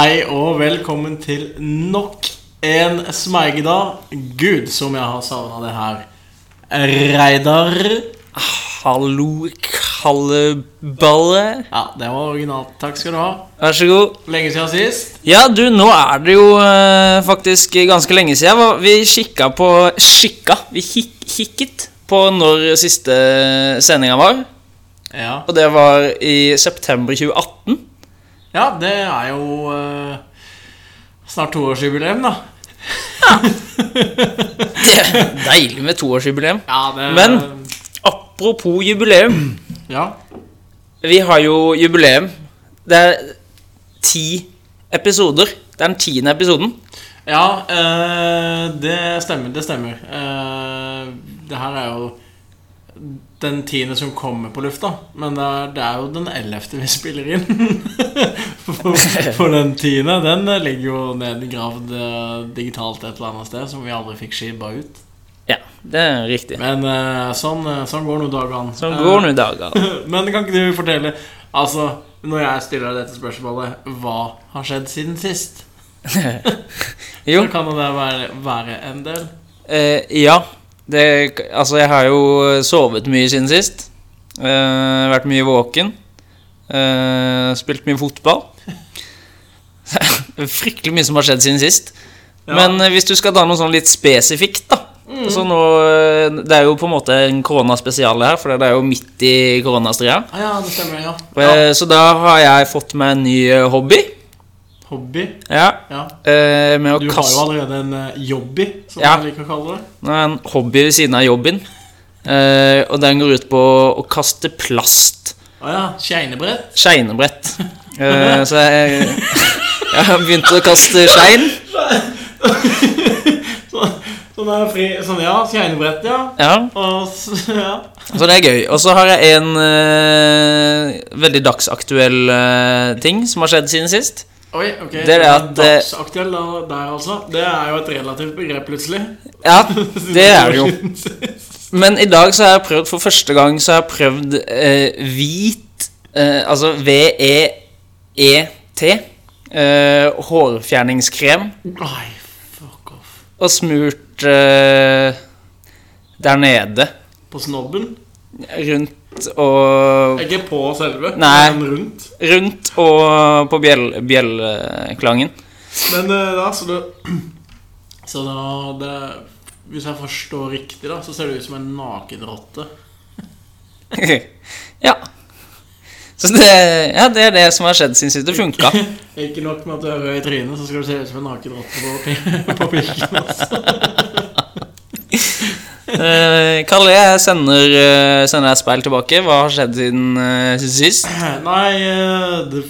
Hei og velkommen til nok en Smeigedag. Gud, som jeg har savna det her. Reidar. Hallo, kalleballe. Ja, det var originalt. Takk skal du ha. Vær så god. Lenge siden sist. Ja, du, nå er det jo eh, faktisk ganske lenge siden. Vi kikka på Skikka. Vi kik, kikket på når siste sendinga var. Ja, Og det var i september 2018. ja det er jo uh, snart toårsjubileum, da. Det er deilig med toårsjubileum. Ja, det Men apropos jubileum. Ja. Vi har jo jubileum. Det er ti episoder. Det er den tiende episoden. Ja, uh, det stemmer. Det stemmer. Uh, det her er jo den tiende som kommer på lufta, men det er, det er jo den ellevte vi spiller inn. for, for den tiende, den ligger jo nedgravd eh, digitalt et eller annet sted, som vi aldri fikk skipa ut. Ja, det er riktig. Men eh, sånn, eh, sånn går nå dagene. Sånn går nå dagene. Men kan ikke du fortelle, altså, når jeg stiller deg dette spørsmålet, hva har skjedd siden sist? Jo. Så kan det være, være en del. Eh, ja. Det, altså, jeg har jo sovet mye siden sist. Uh, vært mye våken. Uh, spilt mye fotball. Fryktelig mye som har skjedd siden sist. Ja. Men eh, hvis du skal ta noe sånn litt spesifikt, da Så nå, Det er jo på en måte en koronaspesial her, for det er jo midt i koronastria. Ah, ja, det stemmer, ja. Eh, Så da har jeg fått meg en ny hobby. Hobby. Ja, Ja. eh, Du har jo allerede en uh, jobby, som Ja. jeg liker å kalle det. Det er en hobby ved siden av jobben. Eh, og den går ut på å kaste plast. Å ja. Skeinebrett. Skeinebrett. Eh, så jeg, jeg har begynt å kaste skein. Sånn, fri Sånn, ja. Skeinebrett, ja. Ja, Og ja. så det er gøy. Og så har jeg en eh, veldig dagsaktuell eh, ting som har skjedd siden sist. Oi, ok. Det er det at, eh, Dagsaktuell da- der, altså. Det er jo et relativt begrep, plutselig. Ja, det er det jo. Men i dag så har jeg prøvd for første gang Så har jeg prøvd eh, hvit eh, Altså V-E-E-T eh, Hårfjerningskrem Nei, fuck off. Og smurt eh, Der nede På snobben? Rundt og Ikke på selve, Nei. men rundt. Rundt og på bjell, bjellklangen Men eh, da, så det Så da det, Hvis jeg forstår riktig, da, så ser det ut som en nakenrotte. Ja Så det, ja, det er det som har skjedd siden sist det funka Ikke nok med at du er rød i trynet, så skal du se ut som en nakenrotte på, på pikken også. Eh, Kalle, jeg sender, eh, sender deg speil tilbake. Hva har skjedd siden eh, sist? Nei, det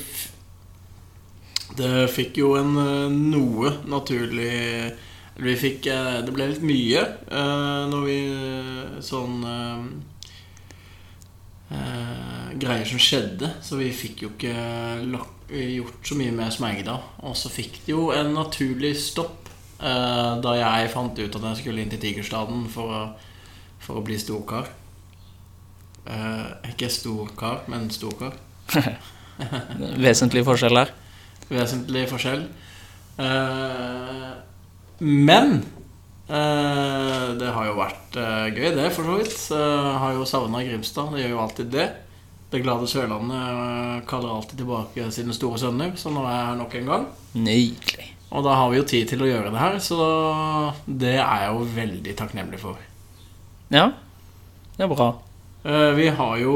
Det fikk jo en noe naturlig Vi fikk Det ble litt mye når vi Sånn Greier som skjedde. Så vi fikk jo ikke gjort så mye med Smeigedal. Og så fikk det jo en naturlig stopp da jeg fant ut at jeg skulle inn til Tigerstaden for å, for å bli storkar. Eh, ikke storkar, men storkar. Vesentlig forskjell her. Vesentlig forskjell. Eh, men eh, det har jo vært eh, gøy, det, for så vidt. Har jo savna Grimstad. Det gjør jo alltid det. Det glade Sørlandet eh, kaller alltid tilbake sine store sønner, så nå er jeg her nok en gang. Nydelig. Og da har vi jo tid til å gjøre det her, så det er jeg jo veldig takknemlig for. Ja, det er bra. Eh, vi har jo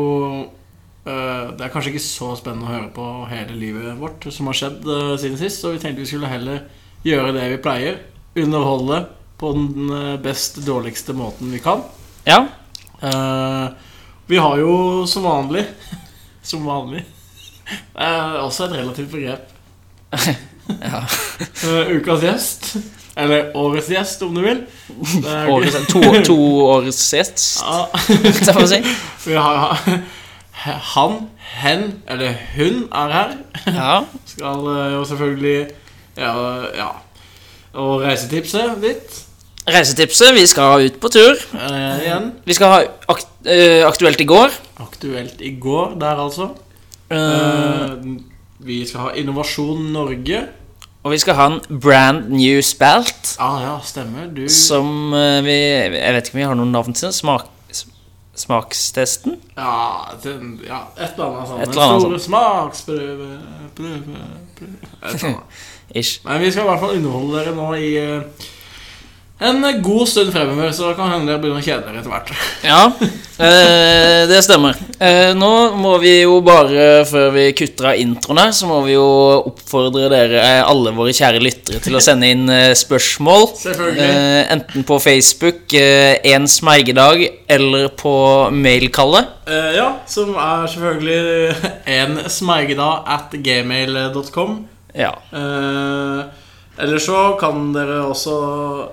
eh, Det er kanskje ikke så spennende å høre på hele livet vårt som har skjedd eh, siden sist, så vi tenkte vi skulle heller gjøre det vi pleier. Underholde på den best dårligste måten vi kan. Ja, vi har jo som vanlig Som vanlig Det er også et relativt begrep. ja. Eh, ukas gjest. Eller årets gjest, om du vil. Årets, to, to årets gjest, skal man si. Vi har han, hen eller hun er her. Ja, Skal eh, jo selvfølgelig ja, ja. Og reisetipset ditt Reisetipset, vi skal ut på tur. eh, igjen. Vi skal ha ak eh, Aktuelt i går. Aktuelt i går der, altså. Uh, Eh, Vi skal ha Innovasjon Norge. Og vi skal ha en brand new spelt. Ah, ja, stemmer. Du Som eh, vi Jeg vet ikke om vi har noen navn til den. Smak, smakstesten? Ja, den, ja, et eller annet sånt. Et eller annet Store smaksprøve prøve, prøve. Et eller annet. Ish. Men vi skal i hvert fall underholde dere nå i eh, en god stund fremover, så kan hende dere begynner å kjede dere etter hvert. Ja, eh, det stemmer. Eh, nå må vi jo bare, før vi kutter av introen her, så må vi jo oppfordre dere, eh, alle våre kjære lyttere, til å sende inn spørsmål. Selvfølgelig. Eh, enten på Facebook, En smergedag, eller på mailkallet. Eh, ja, som er selvfølgelig en smergedag at gmail.com. Ja. Eh, eller så kan dere også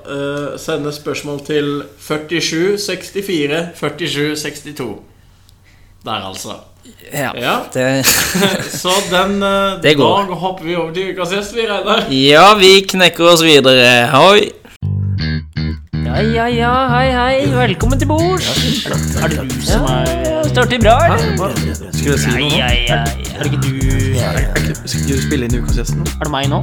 uh, sende spørsmål til 4764 4762. Der, altså. ja. Ja, Det, Så den uh, Det går. Da hopper vi over til ukas gjest, vi, Reidar. ja, vi knekker oss videre. Hoi. Ja, ja, ja, hei, hei. Velkommen til bords. Er det du som er Ja, Starter bra, eller? Skulle jeg si noe nå? Ja, ja, ja. Er det ikke du er det ikke- Skal du spille inn ukas gjest nå? Er det meg nå?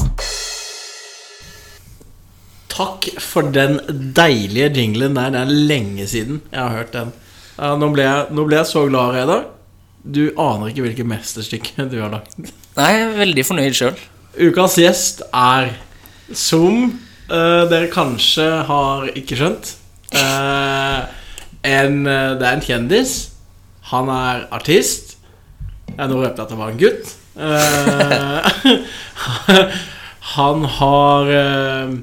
Takk for den deilige jinglen der. Det er lenge siden jeg har hørt den. Nå, ble jeg, nå ble jeg så glad, Reidar. Du aner ikke hvilket mesterstykke du har lagd. Nei, jeg er veldig fornøyd sjøl. Ukas gjest er som uh, dere kanskje har ikke skjønt uh, en, eh, Det er en kjendis. Han er artist. Jeg nå røpte at det var en gutt. Uh, han har eh,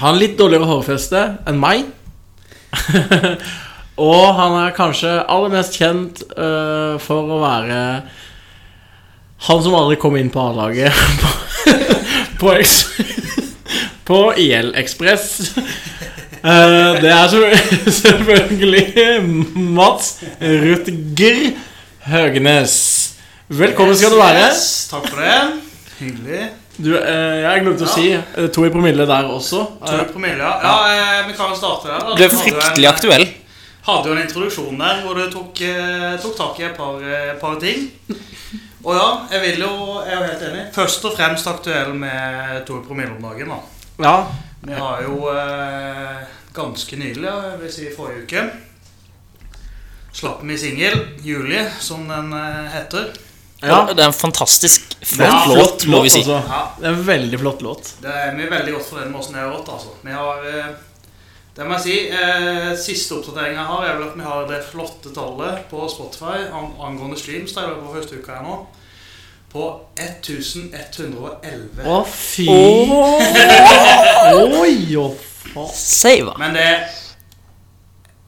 har litt dårligere hårfeste enn meg. Og han er kanskje aller mest kjent uh, for å være han som aldri kom inn på A-laget på, på, på, IL Ekspress. Uh, det er selvfølgelig Mats Rutger Høgnes. Velkommen skal du være. Yes, takk for det. Hyggelig. Du, eh, jeg glemte å si eh, to i promille der også. To i promille, ja. ja eh, vi kan jo starte der. Du er fryktelig en- aktuell. Hadde jo en introduksjon der hvor du tok, eh, tok tak i et par, eh, par ting. Og ja, jeg vil jo Jeg er jo helt enig. Først og fremst aktuell med to i promille om dagen. da. ja. Vi har jo eh, ganske nylig, jeg vil si forrige uke, slapp vi singel, 'Julie', som den eh, heter. Ja. Det er en fantastisk flott, ja, flott låt, må vi si. altså. Ja, Det er en veldig flott låt. Det er vi er veldig godt fornøyd med åssen det har gått. altså. Vi har, eh, det må jeg si, eh, Siste oppdatering jeg har, er vel at vi har det flotte tallet på Spotify ang angående streams Det er på første uka her nå. På 1111. Å, fy Oi, å, faen. Men det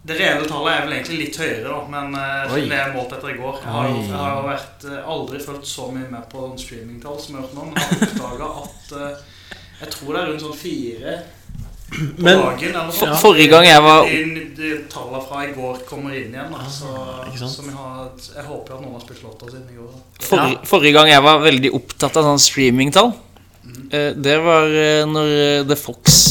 det reelle tallet er vel egentlig litt høyere, da, men eh, Oi. det er målt etter i går. Jeg har jeg har vært, eh, aldri fulgt så mye med på streamingtall som jeg har gjort nå, men jeg har oppdaga at eh, jeg tror det er rundt sånn fire på Men dagen. Eller For, ja. forrige gang jeg var tallene fra i går kommer inn igjen. Da, så, sant? så har, jeg håper at noen har spilt låta siden i går. Da. forrige, forrige gang jeg var veldig opptatt av sånn streamingtall, eh, det var når The Fox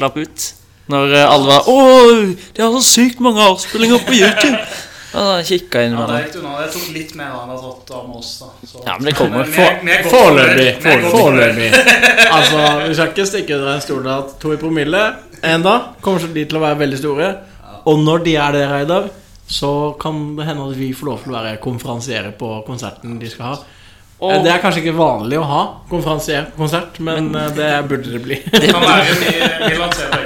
slapp ut. Når eh, alle var Åh, de har så sykt mange avspillinger på YouTube! Da kikka inn Ja, med det det. gikk unna. Det tok litt mer enn det har tatt av oss. da så. Ja, men det kommer. er- er Foreløpig. Foreløpig. Altså, vi skal ikke stikke under en stol at to i promille enda kommer de til å være veldig store. Og når de er det, Reidar, så kan det hende at vi får lov til å være konferansiere på konserten de skal ha. Og- Det er kanskje ikke vanlig å ha konferansier på konsert, men eh, det burde det bli. Det kan være vi, vi lanserer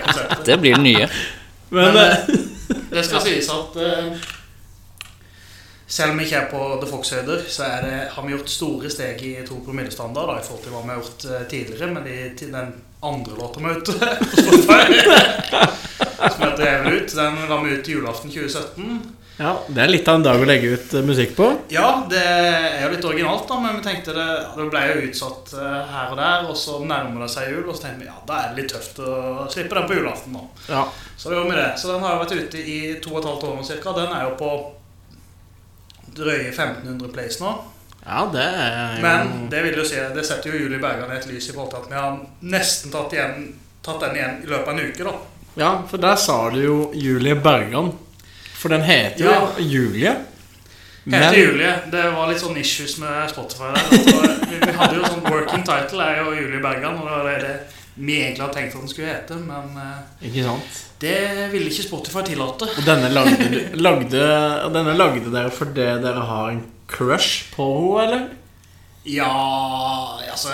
det blir det nye. Men Men, eh, Det skal sies at eh, selv om vi ikke er på The Fox-høyder, så er det, har vi gjort store steg i to promillestandard da, i forhold til hva vi har gjort eh, tidligere med de, den andre låta vi ute på Spotify. Som heter Jævel ut. Den la vi ut julaften 2017. ja, det er litt av en dag å legge ut eh, musikk på. Ja, det er jo litt originalt, da, men vi tenkte det, det ble jo utsatt eh, her og der. Og så nærmer det seg jul, og så tenkte vi ja, da er det litt tøft å slippe den på julaften. da. Ja. Så det gjorde vi det. Så den har jo vært ute i to og et halvt år nå cirka. Den er jo på drøye 1500 plays nå. ja, det er jo Men det vil jo si, det setter jo Julie Bergan i et lys i forhold til at vi har nesten tatt, igjen, tatt den igjen i løpet av en uke. da. Ja, for der sa du jo Julie Bergan. For den heter jo Ja. Julie. Heter Julie. Det var litt sånn issues med Spotify der. at Vi hadde jo sånn working title er jo Julie Bergan, og det var det vi egentlig hadde tenkt at den skulle hete, men eh, det ville ikke Spotify tillate. Og denne lagde, lagde, denne lagde dere fordi dere har en crush på henne, eller? Ja, altså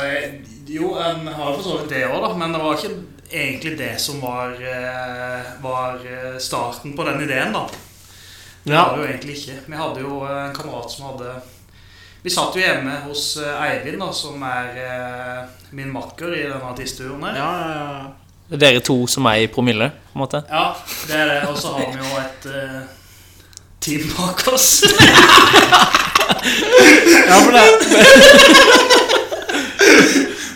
Jo, en har for så vidt det òg, da, men det var ikke egentlig det som var, eh, var eh, starten på den ideen, da. Det var det jo egentlig ikke. Vi hadde jo eh, en kamerat som hadde Vi satt jo hjemme hos eh, Eivind, da, som er eh, min makker i denne artistturen her. Ja, ja, ja. Det er dere to som er i promille, på en måte. Ja, det er det. Og så har vi jo et eh, team bak oss. ja for det,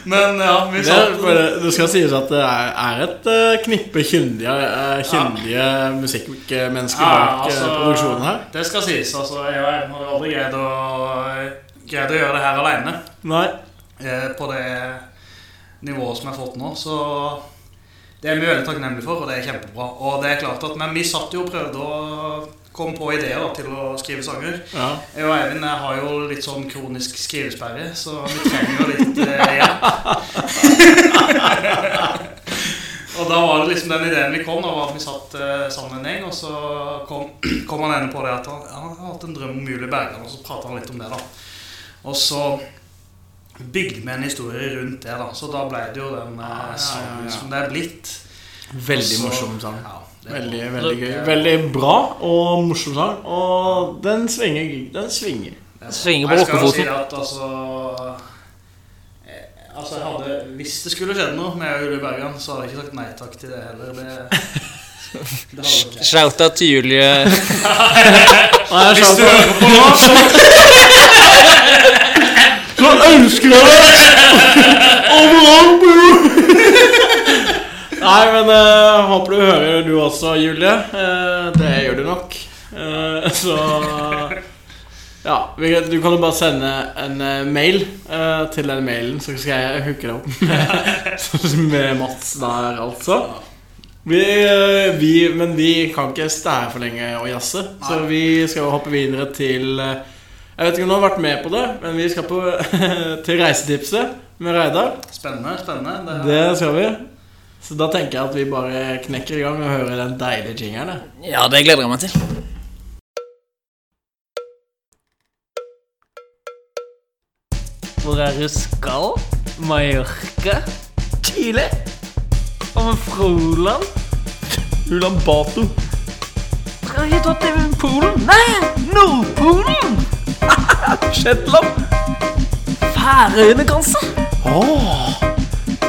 Men ja, vi det, satt bare, det skal sies at det er, et eh, knippe kyndige, kyndige ja. musikkmennesker bak eh, altså, produksjonen her. Det skal sies. altså Jeg har aldri greid å, greid å gjøre det her alene. Nei. eh, på det nivået som jeg har fått nå. Så det er vi veldig takknemlige for, og det er kjempebra. Og det er klart at, Men vi satt jo og prøvde å komme på ideer da, til å skrive sanger. Ja. Jeg og Eivind jeg har jo litt sånn kronisk skrivesperre, så vi trenger jo litt eh, hjelp. og da var det liksom den ideen vi kom, da var at vi satt eh, sammen en gjeng, og så kom, kom han ene på det at han, han har hatt en drøm om Julie Bergan, og så pratet han litt om det da. Og så bygde vi en historie rundt det da, så da ble det jo den eh, ja, ja, sangen ja. som det er blitt. Veldig Og så- morsom sang. Ja, Veldig, veldig gøy. Veldig bra og morsom sang. Og den svinger. Den svinger. Svinger på Jeg skal jo rockefoten. si at altså eh, Altså, jeg hadde Hvis det skulle skjedd noe med Julie Bergan, så hadde jeg ikke sagt nei takk til det heller. Det. Shout-out til Julie. Hvis du hører på nå Så ønsker jeg deg overalt, bror! Nei, men uh, håper du hører du også, Julie. Uh, det gjør du nok. Uh, så Ja, du kan jo bare sende en mail til den mailen, så skal jeg hooke deg opp med, med Mats der, altså. Vi, vi, men vi kan ikke stå her for lenge og jazze, så vi skal hoppe videre til Jeg vet ikke om du har vært med på det, men vi skal på, til Reisetipset med Reidar. Spennende. spennende det, Det skal vi. Så da tenker jeg at vi bare knekker i gang og hører den deilige jingeren. Ja, det gleder jeg meg til. Hvor er du skal? Mallorca? Chile? Hva med Froland? Ulan Bato. Skal vi ta til Polen? Nei, Nordpolen! Shetland? Færøyene, kanskje? Åh,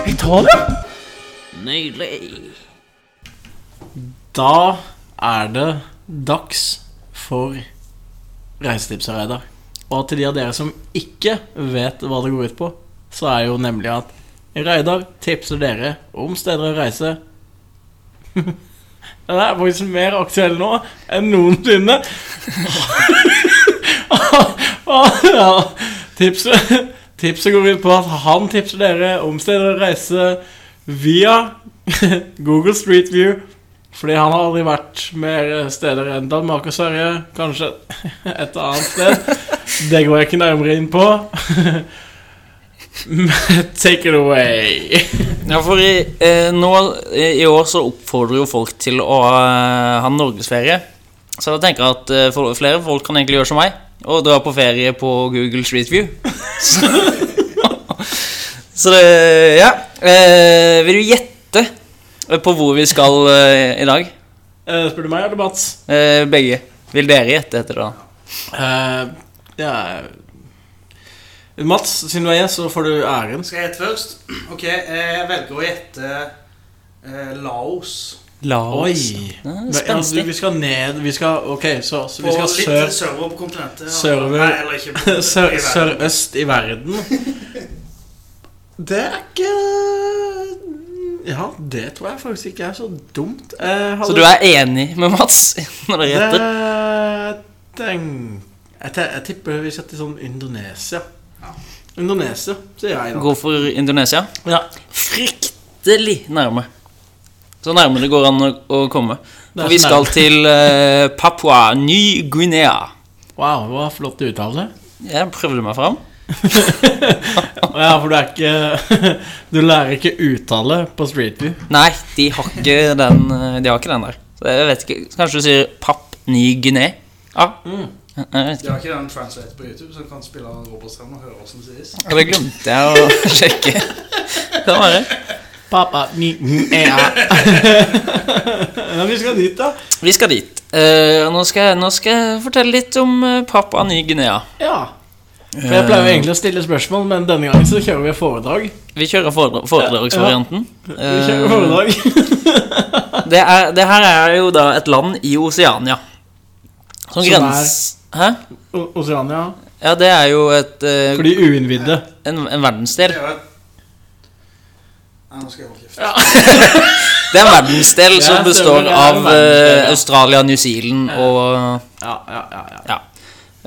Italia? Nydelig. Da er det dags for reisetipset, Reidar. Og til de av dere som ikke vet hva det går ut på, så er jo nemlig at Reidar tipser dere om steder å reise. Den er faktisk mer aktuell nå enn noensinne. tipset, tipset går ut på at han tipser dere om steder å reise via Google Street View. Fordi han har aldri vært mer steder enn Danmark og Sverige. Kanskje et annet sted. Det går jeg ikke nærmere inn på. Take it away. Ja, for i, eh, nå, i år så oppfordrer jo folk til å eh, ha norgesferie. Så jeg tenker at eh, flere folk kan egentlig gjøre som meg og dra på ferie på Google Street View. så, så det Ja. Eh, vil du gjette på hvor vi skal eh, i dag? Eh, spør du meg eller Mats? Eh, begge. Vil dere gjette etter det? da? Eh, ja Mats, siden du er gjest, så får du æren. Skal jeg gjette først? Ok, eh, jeg velger å gjette eh, Laos. Oi. Ja, Spenstig. vi skal ned Vi skal Ok, så, så vi skal sør... litt sør, sørover på kontinentet. sørøst i verden. Det er ikke Ja, det tror jeg faktisk ikke er så dumt. Eh, Så du er enig med Mats når det gjetter? Det jeg, jeg tipper vi setter sånn Indonesia. Indonesia, sier jeg da. Gå for Indonesia? Ja. Fryktelig nærme. Så nærme det går an å, å komme. For vi skal nærme. til eh, Papua Ny-Guinea. Wow, hva flott uttale. Jeg prøvde meg fram. Ja, for du er ikke Du lærer ikke uttale på Street View. Nei, de har ikke den eh, De har ikke den der. Så jeg vet ikke Kanskje du sier Papp Ny Guinea? Ja. Mm. De har ikke den translate på YouTube, så du kan spille robotstemme og høre hvordan det sies. Ja, Det glemte jeg å sjekke. Kan være. Pappa ni, ea. ja, vi skal dit, da. Vi skal dit. Uh, nå, skal nå skal jeg fortelle litt om uh, Papua Ny-Guinea. Ja. For Jeg pleier jo egentlig å stille spørsmål, men denne gangen så kjører vi foredrag. Vi kjører foredra foredragsvarianten. Vi kjører Eh, foredrag. det, er, det her er jo da et land i Oseania. Som Som grens... Hæ? O- Oceania. Ja, det er jo et, uh, For de uinnvidde. en, en verdensdel. Er Nei, nå skal jeg holde kjeft. Det er en verdensdel som består av eh. Australia, New Zealand og Ja, ja, ja, ja.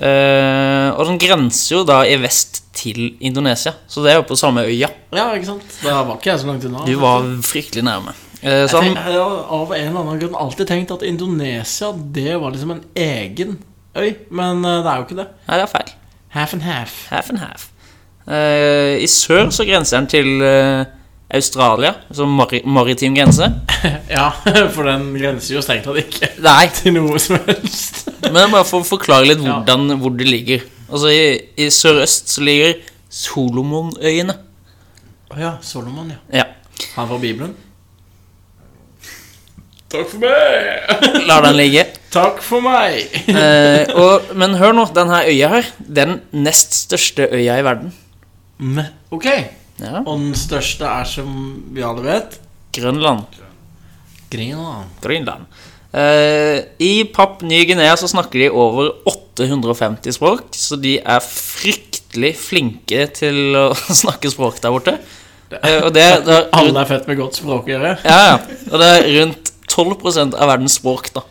Eh, og den grenser jo da i vest til Indonesia, så det er jo på samme øya. Ja, ikke sant? Da var ikke jeg så langt unna. Du var fryktelig nærme. Uh, Jeg, så tenk, jeg har av en eller annen grunn alltid tenkt at Indonesia Det var liksom en egen øy. Men eh, det er jo ikke det. Nei, det er feil. Half and half. Half and half. Uh, I sør så grenser den til Australia, som mari maritim grense. Ja, for den grenser jo strengt tatt ikke Nei, til noe som helst. men bare for å forklare litt Ja. hvor det ligger. Altså I, i sørøst så ligger Solomonøyene. Å ja, Solomon, ja. Ja. Han fra Bibelen. Takk for meg! La den ligge. Takk for meg! Eh, og, men hør nå, denne øya her, den nest største øya i verden. Men, ok. Ja. Og den største er, som vi alle vet Grønland. Grønland. Grønland. Uh, I Papp Ny-Guinea så snakker de over 850 språk, så de er fryktelig flinke til å snakke språk der borte. Uh, og det, det er Alle er født med godt språk å gjøre. ja, ja. Og det er rundt 12% av verdens språk, da.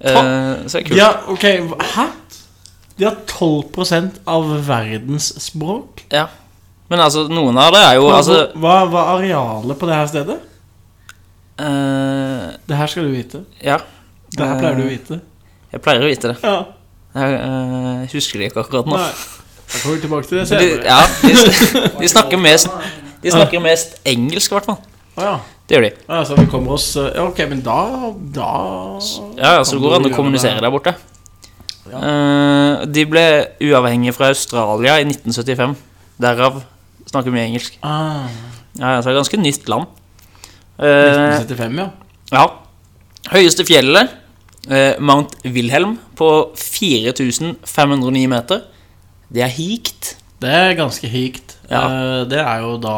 Uh, så det er kult. Ja, ok, hæ? De har 12% av verdens språk? Ja. Men altså, noen av det er jo Hva, altså hva hva er arealet på det her stedet? Uh, Det her skal du vite. Ja. Det her pleier du å vite. Jeg pleier å vite det. Ja, Jeg uh, husker det ikke akkurat nå. nei Da kommer tilbake til det senere. De, ja, de, de snakker mest De snakker mest engelsk, i hvert fall. Å ja. Det gjør de. Ja, så vi kommer oss eh, Ja, ok, men da Da Ja, ja, så det går an å kommunisere der borte. Eh, de ble uavhengige fra Australia i 1975. Derav snakker mye engelsk. ah, Ja, så så det er ganske nytt land. Eh, 1975, ja. ja. Høyeste fjellet, eh, Mount Wilhelm, på 4509 meter. Det er hikt. Det er ganske hikt. Ja. Eh, det er jo da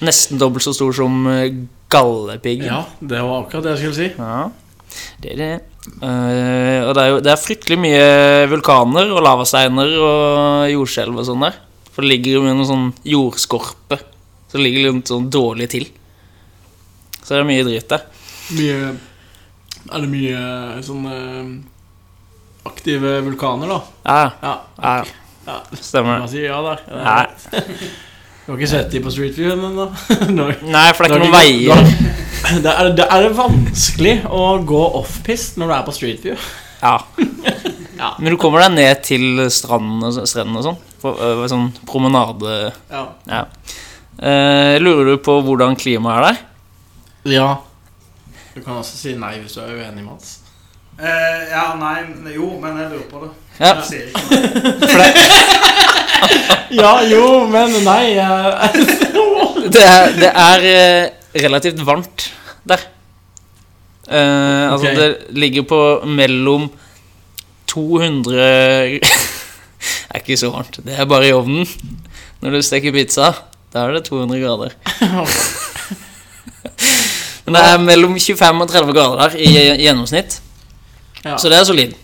Nesten dobbelt så stor som eh, Galdhøpiggen. Ja, det var akkurat det jeg skulle si. Ja, det er det. Eh, og det er jo det er fryktelig mye vulkaner og lavasteiner og jordskjelv og sånn der. For det ligger jo med noen sånn jordskorpe. Så det ligger litt sånn dårlig til. Så det er mye dritt der. Mye Er det mye sånn aktive vulkaner, da? Ja, Ja. ja, ja. stemmer. Man sier ja der. Ja. Du har ikke sett de på Street View ennå? Nei, for det er ikke noen veier. Det er, det er vanskelig å gå offpist når du er på Street View. Ja. Ja. Men du kommer deg ned til stranden og sånn. På øh, sånn promenade Ja. Ja. Eh, lurer du på hvordan klimaet er der? ja. Du kan også si nei hvis du er uenig med oss. Eh, ja, nei, jo, men jeg lurer på det. Ja. Jeg sier ikke nei. Ja, jo, men nei. Det er, det er eh, relativt varmt der. Eh, altså, okay. det ligger på mellom 200 Det er ikke så varmt. Det er bare i ovnen. Når du steker pizza, da er det 200 grader. Men det er mellom 25 og 30 grader der i gjennomsnitt. Ja. Så det er solid.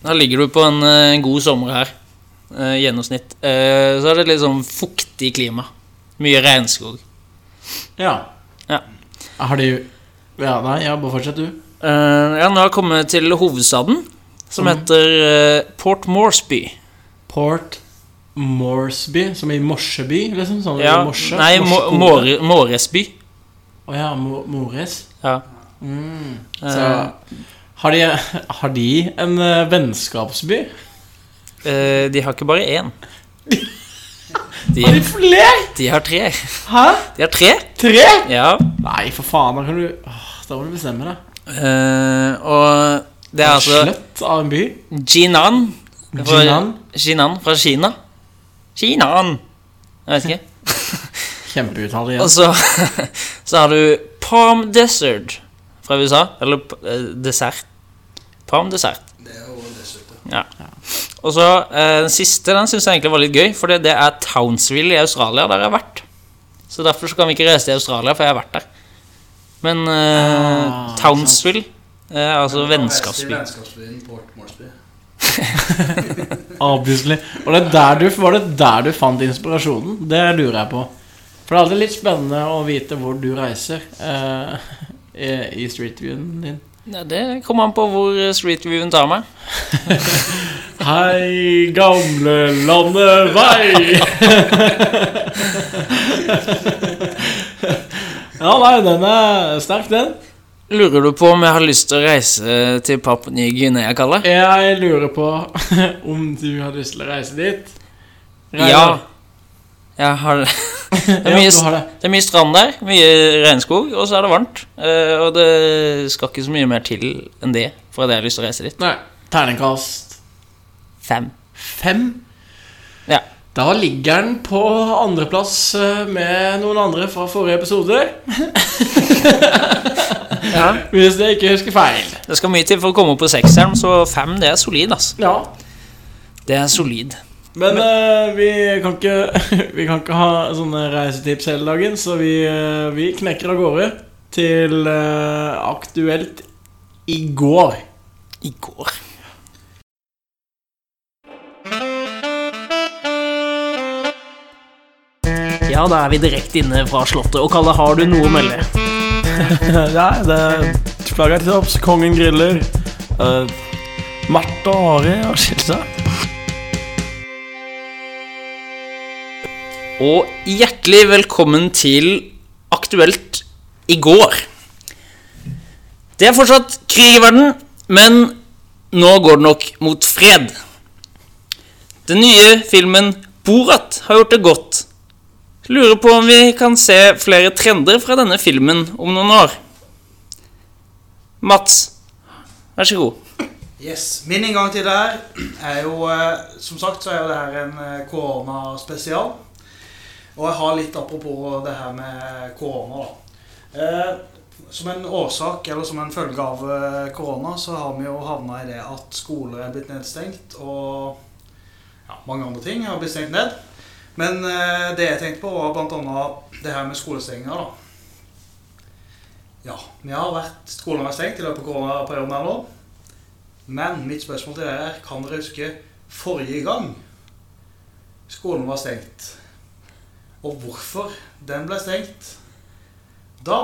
Da ligger du på en, eh, en god sommer her. eh, gjennomsnitt. Eh, så er det litt sånn fuktig klima. Mye regnskog. Ja. Ja. Har de Ja, nei, ja, bare fortsett, du. Eh, ja, nå har jeg kommet til hovedstaden, som mm. heter eh, Port Moresby. Port Moresby, som i Morseby, liksom? Sånn Ja, morse? nei, Mo- More- Moresby. Å ja, Mo Mores. Ja. Mm. Eh, Så har de, har de en eh, vennskapsby? Uh, de har ikke bare én. De, Har de flere? de har tre. Hæ? De har tre? Tre? Ja. Nei, for faen, da kan du Åh, Da må du bestemme deg. Uh, og det er altså Slett av en by. Jinan. Fra- Jinan. Jinan fra Kina. Jinan. Jeg vet ikke. Kjempeuttale Og så, så har du Palm Desert fra USA. Eller eh, dessert. Palm Dessert. Det er også dessert, Ja. Og så eh, den siste den syns jeg egentlig var litt gøy, for det er Townsville i Australia, der jeg har vært. Så derfor så kan vi ikke reise til Australia, for jeg har vært der. Men eh, Ah, Townsville eh, altså I vennskapsby. vennskapsbyen Port Moresby. Obviously. Og det der du, var det der du fant inspirasjonen? Det lurer jeg på. For det er alltid litt spennende å vite hvor du reiser eh, i, streetviewen din. Ja, det kommer an på hvor streetviewen Street tar meg. Hei, gamle landevei! ja, nei, den er sterk, den. Lurer du på om jeg har lyst til å reise til Papua Ny-Guinea, Kalle? Jeg lurer på om du har lyst til å reise dit. Reiner. Ja. Jeg har Det er ja, mye, det. det er mye strand der, mye regnskog, og så er det varmt. Eh, og det skal ikke så mye mer til enn det for at jeg har lyst til å reise dit. Nei. Terningkast Fem. fem. Ja. Da ligger den på andreplass eh, med noen andre fra forrige episode. Hvis jeg ikke husker feil. Det skal mye til for å komme opp på sekseren, så fem det er solid, altså. Ja. Det er solid. Men eh, vi, kan ikke, vi kan ikke ha sånne reisetips hele dagen, så vi, uh, vi knekker av gårde til uh, aktuelt i går. I går. Ja, da er vi direkte inne fra Slottet. Og Kalle, har du noe å melde? Ja, det flagget til topps, kongen griller. Uh, Marte og Ari har skilt seg. Og hjertelig velkommen til Aktuelt i går. Det er fortsatt krig i verden, men nå går det nok mot fred. Den nye filmen Borat har gjort det godt. Lurer på om vi kan se flere trender fra denne filmen om noen år. Mats, vær så god. Yes, Min inngang til det her er jo eh, Som sagt så er jo det her en eh, koronaspesial. Og jeg har litt apropos det her med korona, da. Eh, som en årsak, eller som en følge av eh, korona, så har vi jo havna i det at skoler er blitt nedstengt, og ja, mange andre ting har blitt stengt ned. Men eh, det jeg tenkte på, var bl.a. det her med skolestenginga. Ja, vi har vært, skolen har vært stengt i løpet av koronaperioden her nå. Men mitt spørsmål til dere er, kan dere huske forrige gang skolen var stengt? Og hvorfor den ble stengt da?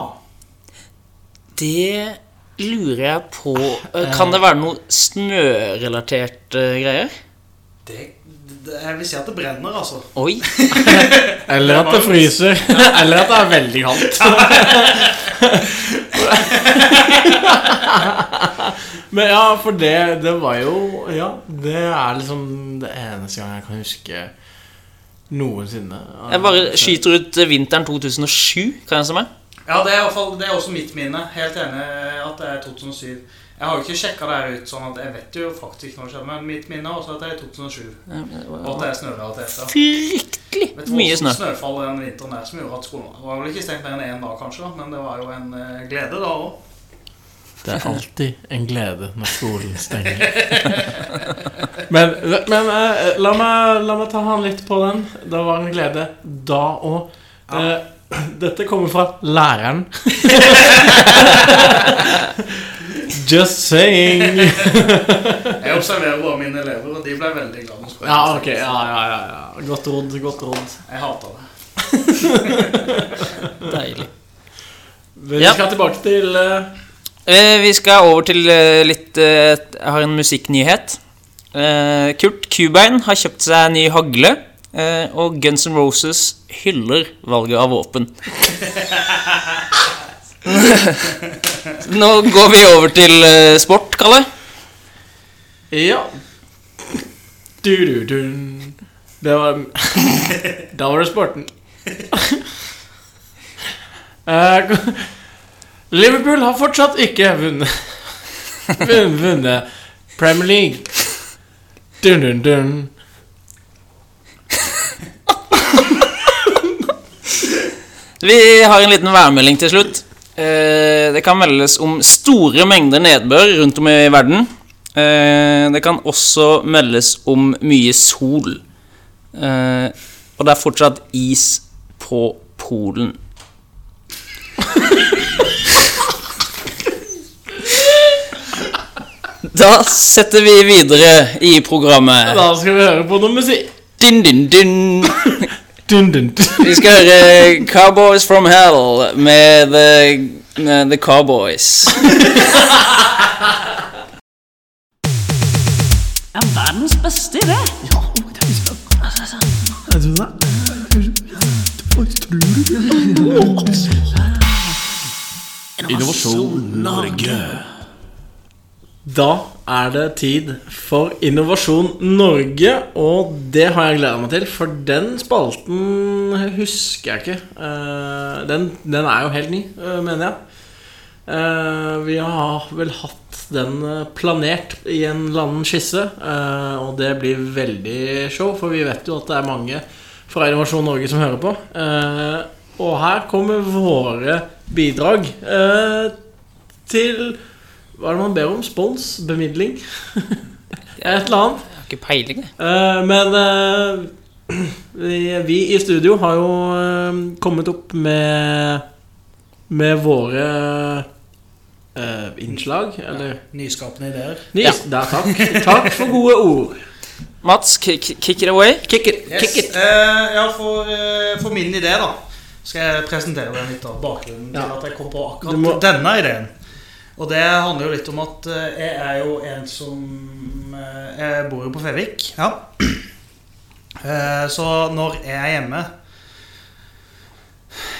Det lurer jeg på Eh, Kan det være noe snørelaterte greier? Det, det, jeg vil si at det brenner, altså. Oi. Eller at det fryser. Eller at det er veldig kaldt. Men ja, for det, det var jo Ja, det er liksom det eneste gang jeg kan huske noensinne. Jeg bare skyter ut eh, vinteren 2007, kan jeg se meg. Ja, det er, i hvert fall, det er også mitt minne. Helt enig at det er 2007. Jeg har jo ikke sjekka det her ut, sånn at jeg vet jo faktisk ikke når det skjedde, men mitt minne er også at det er i 2007. Og at det er snørelatert. Fryktelig Vet mye snø. snøfall den vinteren der som gjorde at skolen Det var vel ikke stengt mer enn én dag, kanskje, da, men det var jo en eh, glede da òg. Det er alltid en glede når skolen stenger. Men, men eh, la, meg, la meg ta han litt på den. Det var en glede da òg. dette kommer fra læreren. Just saying. Jeg observerer bare mine elever, og de ble veldig glad når skolen Ja, ok. Ja, ja, ja, ja. Godt råd. Godt råd. Jeg hater det. Deilig. Vi Ja. skal tilbake til uh... Eh, vi skal over til eh, litt uh, Jeg har en musikknyhet. Eh, Kurt Cubain har kjøpt seg ny hagle, eh, og Guns N' Roses hyller valget av våpen. Nå går vi over til eh, sport, Kalle. Ja. Du, du, du. Det var Da var det sporten. Eh, Liverpool har fortsatt ikke vunnet vun- Vunnet Premier League. Dun, dun, dun. Vi har en liten værmelding til slutt. Eh, Det kan meldes om store mengder nedbør rundt om i verden. Eh, Det kan også meldes om mye sol. Eh, Og det er fortsatt is på Polen. Da setter vi videre i programmet. Da skal vi høre på noe musikk. Din, din, din. Dun, dun, dun. Vi skal høre Cowboys from Hell med The, uh, the Cowboys. Ja, verdens beste idé. Innovasjon Norge. Da er det tid for Innovasjon Norge, og det har jeg gleda meg til, for den spalten husker jeg ikke. Eh, Den, den er jo helt ny, eh, mener jeg. Eh, Vi har vel hatt den planert i en eller annen skisse, og det blir veldig show, for vi vet jo at det er mange fra Innovasjon Norge som hører på. Og her kommer våre bidrag til Hva er det man ber om? Spons? Bemidling? Et eller annet. Jeg har ikke peiling, jeg. Eh, men eh, vi, vi i studio har jo eh, kommet opp med Med våre eh, innslag, eller Nyskapende ideer. Nys, der, takk. Takk for gode ord. Mats, kick, kick it away. Kick it. Yes. Kick it. Eh, ja, for, for min idé, da, skal jeg presentere den litt av bakgrunnen Ja. til at jeg kom på akkurat må- denne ideen. Og det handler jo litt om at eh, jeg er jo en som eh, Jeg bor jo på Fevik. Ja. Eh, så når jeg er hjemme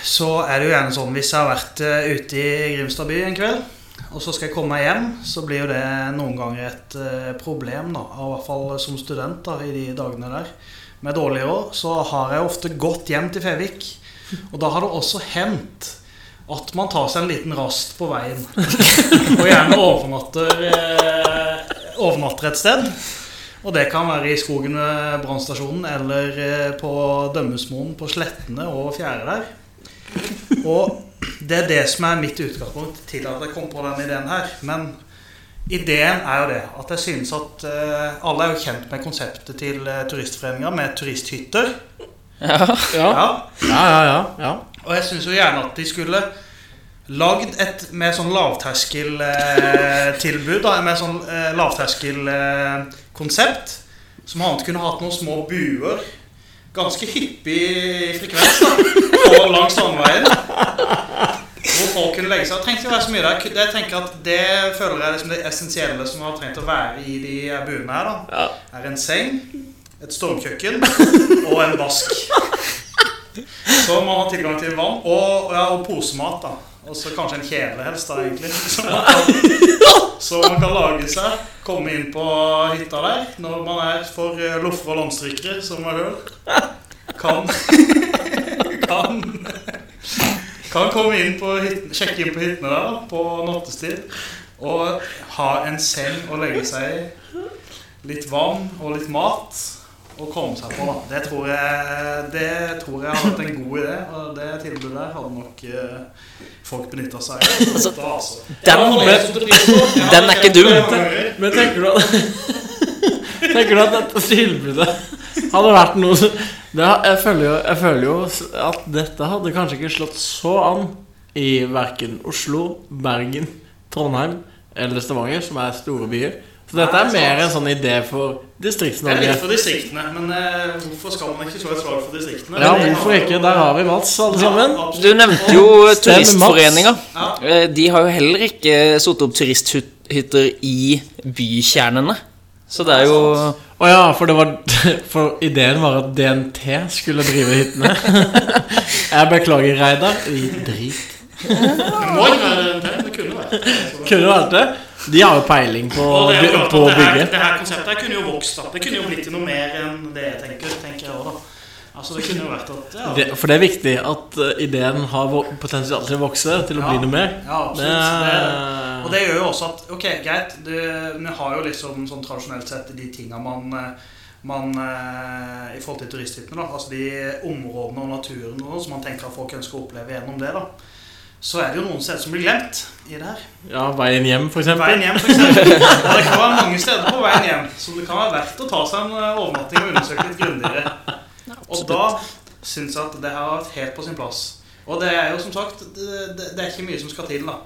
så er det jo gjerne sånn hvis jeg har vært ute i Grimstad by en kveld, og så skal jeg komme meg hjem, så blir jo det noen ganger et problem, da. I hvert fall som student da, i de dagene der. Med dårlig råd så har jeg ofte gått hjem til Fevik. Og da har det også hendt at man tar seg en liten rast på veien. Og gjerne overnatter, eh, overnatter et sted. Og det kan være i skogen ved brannstasjonen eller eh, på Dømmesmoen på Slettene og Fjære der. Og det er det som er mitt utgangspunkt til at jeg kom på den ideen her. Men ideen er jo det at jeg synes at eh, Alle er jo kjent med konseptet til eh, Turistforeninga med turisthytter. Ja. Ja, Ja. ja, ja. ja, ja. Og jeg syns jo gjerne at de skulle lagd et mer sånn lavterskeltilbud. da, Med sånn eh, lavterskelkonsept. som annet kunne hatt noen små buer. Ganske hyppig i frekvens da, på langs strandveien. Hvor folk kunne legge seg. Det trengte ikke være så mye der. Det, jeg tenker at det føler jeg er liksom det essensielle som har trengt å være i de buene her. da Er en seng, et stormkjøkken og en vask. Så man har tilgang til vann og, ja, og posemat. da Og så kanskje en kjele helst, da, egentlig. Så man, kan, så man kan lage seg, komme inn på hytta der når man er for eh, loffer og landstrykere, som man hører. Kan Kan Kan komme inn på hytten, sjekke inn på hyttene der på nattestid. Og ha en seng å legge seg i. Litt vann og litt mat å komme seg på. da. Det tror jeg Det tror jeg har vært en god idé, og det tilbudet der hadde nok uh, folk benytta seg av. Altså, altså. den- på. Ja, den er ikke dum. Men tenker du at Tenker du at dette tilbudet hadde vært noe som det, jeg, føler jo, jeg føler jo at dette hadde kanskje ikke slått så an i verken Oslo, Bergen, Trondheim eller Stavanger, som er store byer. Så dette er mer en sånn idé for Det er litt for distriktene, men eh, hvorfor skal man ikke slå et slag for distriktene? Ja, hvorfor ikke? Der har vi Mats, alle sammen. Ja. Du nevnte jo Og Turistforeninga. Ja. Eh, De har jo heller ikke satt opp turisthytter i bykjernene. Så det er jo Å ja, for, det var, for ideen var at DNT skulle drive hyttene. Jeg beklager, Reidar. Vi drit. Det må ikke være det. Det kunne vært det. Kunne vært det. De har jo peiling på, det, jo på å det, her, bygge. det her konseptet kunne jo vokst da Det kunne jo blitt til noe mer enn det jeg tenker, tenker jeg også, da. Altså, det kunne jo vært at ja, Det, for det er viktig at uh, ideen har potensial til å vokse, til å Ja. bli noe mer. Ja, Det absolutt. Det, er, og det gjør jo også at Ok, greit, vi har jo liksom sånn tradisjonelt sett de tinga man, eh, man eh, I forhold til turisthyttene. Altså de områdene og naturen og som man tenker at folk ønsker å oppleve gjennom det, da. Så er det jo noen steder som blir glemt i det her. ja, veien hjem, Veien hjem, for eksempel. Og det kan være mange steder på veien hjem, så det kan være verdt å ta seg en eh, overnatting og undersøke litt grundigere. Og da syns jeg at det har vært helt på sin plass. Og det er jo som sagt Det, det, det er ikke mye som skal til, da.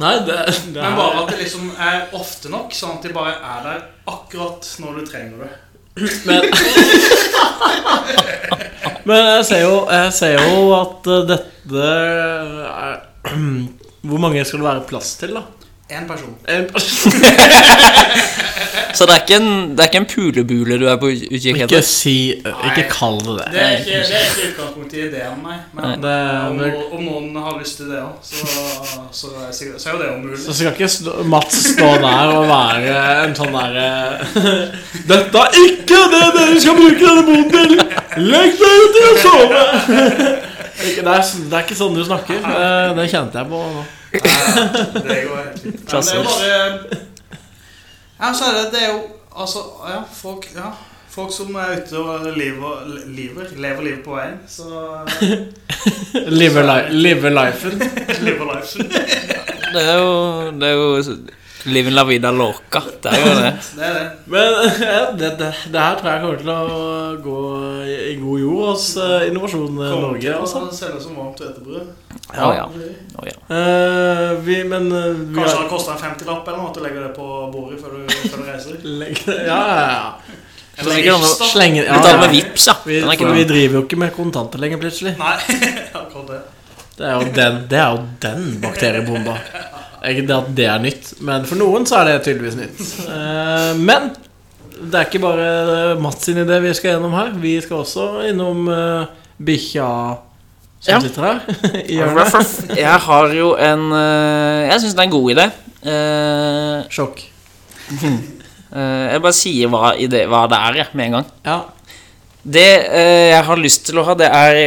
Nei, det, det Men bare at det liksom er ofte nok, sånn at de bare er der akkurat når du trenger det. Men, men jeg ser jo, jeg ser jo at uh, dette er Hvor mange skal det være plass til, da? Én person. En- Så det er ikke en, det er ikke en pulebule du er på utkikk Ikke si Ikke kall det det. Det er ikke, det er ikke utgangspunktet i ideen, nei. Men Det, om, det, om noen har lyst til det òg, så, så, så er jo det umulig. så skal ikke stå, Mats stå der og være en sånn derre Dette er ikke det dere skal bruke denne boden til! Legg dere til å sove! Det er, det er ikke sånn du snakker. Det, det kjente jeg på nå. Ja, det går helt fint. Men det er bare Ja, så er det Det er jo Altså, ja, folk Ja. Folk som er ute og lever, lever, lever livet på veien, så Live, li, live lifen. life. Det er jo, det er jo Living la vida loca. Det er jo det. Det er det. Men det, det, det her tror jeg kommer til å gå i, i god jord hos eh, Innovasjon Kommer Norge. til Altså. å selge som varmt hvetebrød. Å ja. Oh, ja. Uh, vi, men uh, vi Kanskje har det koster en 50-lapp eller noe at du legger det på bordet før du, før du reiser. Legger, Ja, ja, ja. Gips, noe- da. Ja, Betaler med vips, ja. Vi, vi driver jo ikke med kontanter lenger, plutselig. Nei, akkurat det. Det er jo den, det er jo den bakteriebomba. Ikke det at det er nytt, men for noen så er det tydeligvis nytt. Uh, men det er ikke bare Mats sin idé vi skal gjennom her. Vi skal også innom uh, bikkja som Ja. sitter her i hjørnet. Jeg har jo en uh, Jeg syns det er en god idé. Uh, Sjokk. eh, jeg bare sier hva, ide, hva det er, jeg, med en gang. Ja. Det eh, jeg har lyst til å ha, det er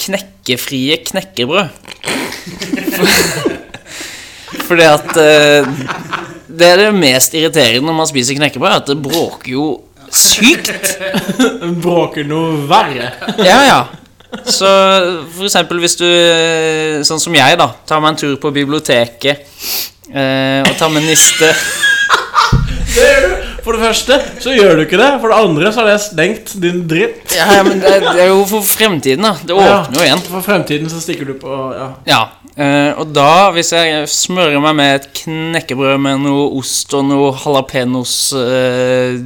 knekkefrie knekkebrød. Fordi at uh, Det er det mest irriterende når man spiser knekkebrød, at det bråker jo sykt. Bråker noe verre. Ja, ja. Så for eksempel hvis du, eh, sånn som jeg, da, tar meg en tur på biblioteket uh, og tar med niste Det gjør du. For det første så gjør du ikke det. For det andre så har det stengt din dritt. Ja, men det, det er jo for fremtiden, da. Det åpner jo igjen. For fremtiden så stikker du på Ja. Ja, eh, og da, hvis jeg smører meg med et knekkebrød med noe ost og noe jalapeños uh,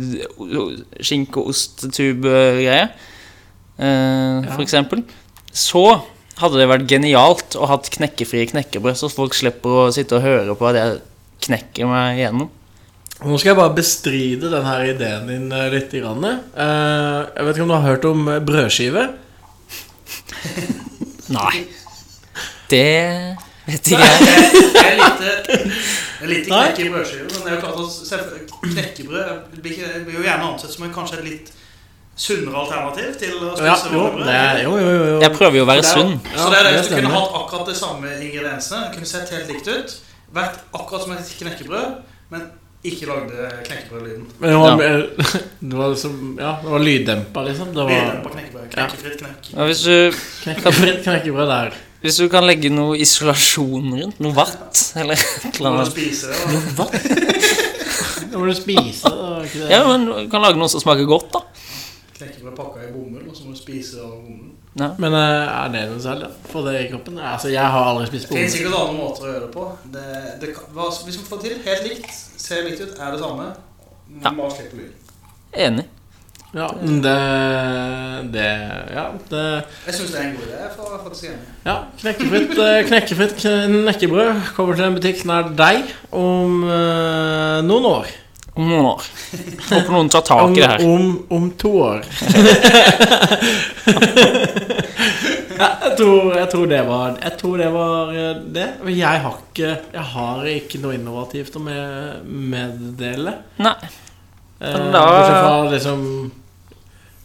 Skinke- og ostetube-greie, eh, for eksempel, så hadde det vært genialt å ha knekkefrie knekkebrød, så folk slipper å sitte og høre på at jeg knekker meg igjennom. Nå skal jeg bare bestride denne ideen din eh, litt. Grann. Eh, jeg vet ikke om du har hørt om eh, brødskive? Nei. Det vet ikke jeg. Det er lite, det er lite knekk i brødskiver, men det er jo klart at knekkebrød blir, jo gjerne ansett som en, kanskje et litt sunnere alternativ til å Ja, spise jo, brød. det er, jo, jo, jo, jo. Jeg prøver jo å være det er jo- sunn. Så det er det, Ja, hvis du kunne hatt akkurat de samme ingrediensene, kunne sett helt likt ut, vært akkurat som et knekkebrød, men ikke lagde knekkebrødlyden. Men det var, Ja. det var liksom Ja, det var lyddempa, liksom. Det var lyddempa knekkebrød. Knekkefritt knekk. Ja, hvis du Knekkefritt knekkebrød der. Hvis du kan legge noe isolasjon rundt, noe vatt eller et eller annet spise. Det må du spise. Det ikke det. Ja, men du kan lage noe som smaker godt, da. Knekkebrød pakka i bomull, og så må du spise av bomull. Men eh, er det noe særlig? ja? For det i kroppen? Altså, jeg har aldri spist bomull. Det finnes sikkert andre måter å gjøre det på. Det, det hva, hvis vi får til helt likt, ser likt ut, er det samme, Ja. må bare slippe lyd. Enig. Ja, det Det Ja, det Jeg syns det er en god idé. for, faktisk enig. Ja, Knekkefritt, eh, knekkefritt knekkebrød kommer til en butikk nær deg om eh, noen år. Om noen år. Håper noen tar tak Om, i det her. om, om to år. Jeg tror, jeg tror det var Jeg tror det var eh, det. Men jeg har ikke Jeg har ikke noe innovativt å med, meddele. Nei. Eh, Men da- Bortsett fra liksom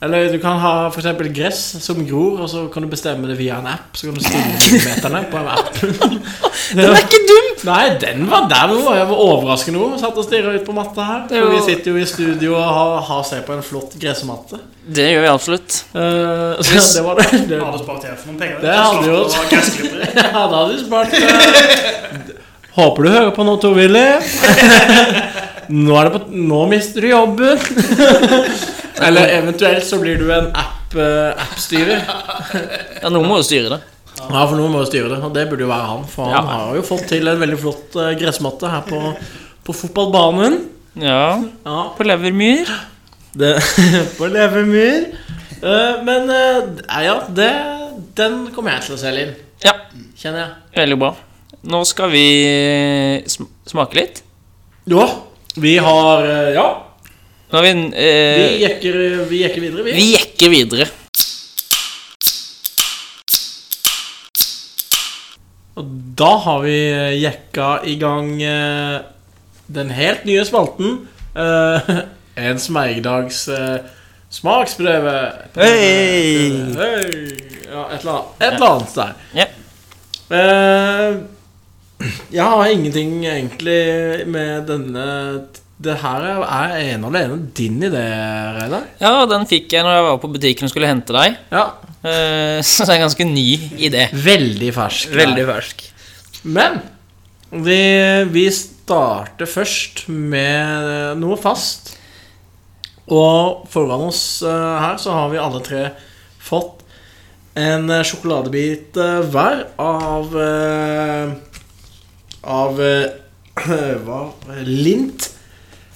Eller du kan ha eksempel gress som gror, og så kan du bestemme det via en app. Så kan du stille millimeterne på en app. Den er ikke dum! Nei, den var der nå. Jeg var overraskende god. Satt og stirra ut på matta her. Er For vi sitter jo i studio og har, har seg på en flott gressmatte. Det gjør vi absolutt. Uh, så det var det. det. Hadde spart her for noen penger. Det hadde. Og. Ja, da hadde du spart eh, Håper du hører på nå, Tor Willy. Nå, på, nå mister du jobben. Eller eventuelt så blir du en app-styrer. App Ja, noen må jo styre det. Ja, for noen må jo styre det, og det burde jo være han. For han Ja. har jo fått til en veldig flott eh, gressmatte her på, på fotballbanen. Ja, Ja, på Levermyr. det, på Levermyr. Eh, men eh, ja, det, den kommer jeg til å selge inn, Ja, kjenner jeg. veldig bra. Nå skal vi smake litt. Ja, vi har eh, Ja, har vi vi eh, jekker, vi jekker videre, vi. Vi jekker videre. Og da har vi eh, jekka i gang eh, den helt nye spalten. eh, en smergdags uh, smaksprøve. Hei! Hey. Ja, et eller annet, et eller annet der. Ja. Jeg har ingenting egentlig med denne Det her er ene og alene din idé, Reidar. Ja, den fikk jeg når jeg var på butikken og skulle hente deg. Ja. Eh, Så det er en ganske ny idé. Veldig fersk. Veldig fersk. Men vi, vi starter først med noe fast. Og foran oss eh, her så har vi alle tre fått en sjokoladebit eh, hver av Av eh, hva Lint.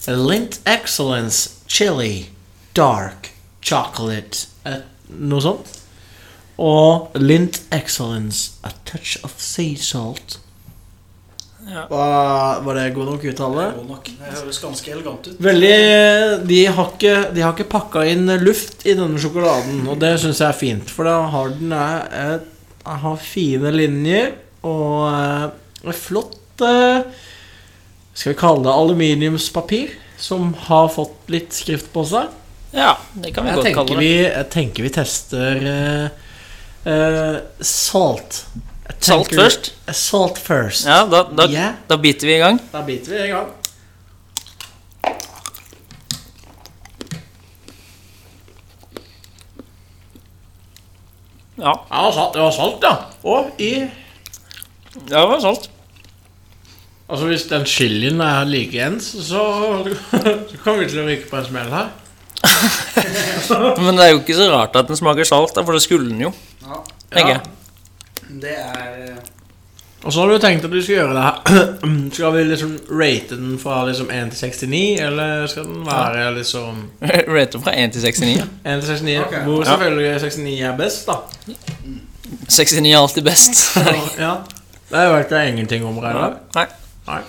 Lint Excellence Chili Dark Chocolate. Et, noe sånt. Og Lint Excellence A Touch of Sea Salt. Ja. Var, var det god nok uttale? God nok. Det høres ganske elegant ut. Veldig De har ikke, de har ikke pakka inn luft i denne sjokoladen, og det syns jeg er fint. For da har den eh, et- har fine linjer og er et flott eh, Skal vi kalle det aluminiumspapir? Som har fått litt skrift på seg. Ja, det kan vi Jeg godt kalle det. vi, jeg tenker vi tester uh, uh, salt. Tenker, Salt først? Salt first. Ja, da, da, yeah. da biter vi i gang. Da biter vi i gang. Ja, Ja, det var salt, det var salt ja. Og i det var salt. Altså Hvis den chilien er likeens, så, så kommer vi til å ryke på en smell her. Men det er jo ikke så rart at den smaker salt, for det skulle den jo. Ja, tenker jeg. det er eh, Og så har du tenkt at du skal gjøre det her Skal vi liksom rate den fra liksom 1 til 69, eller skal den være liksom Rater fra 1 til 69. 1 til 69? Ok. Hvor Ja. selvfølgelig 69 er best, da. 69 er alltid best. ja. Det vet jeg ingenting om, Reidar. Nei. Nei.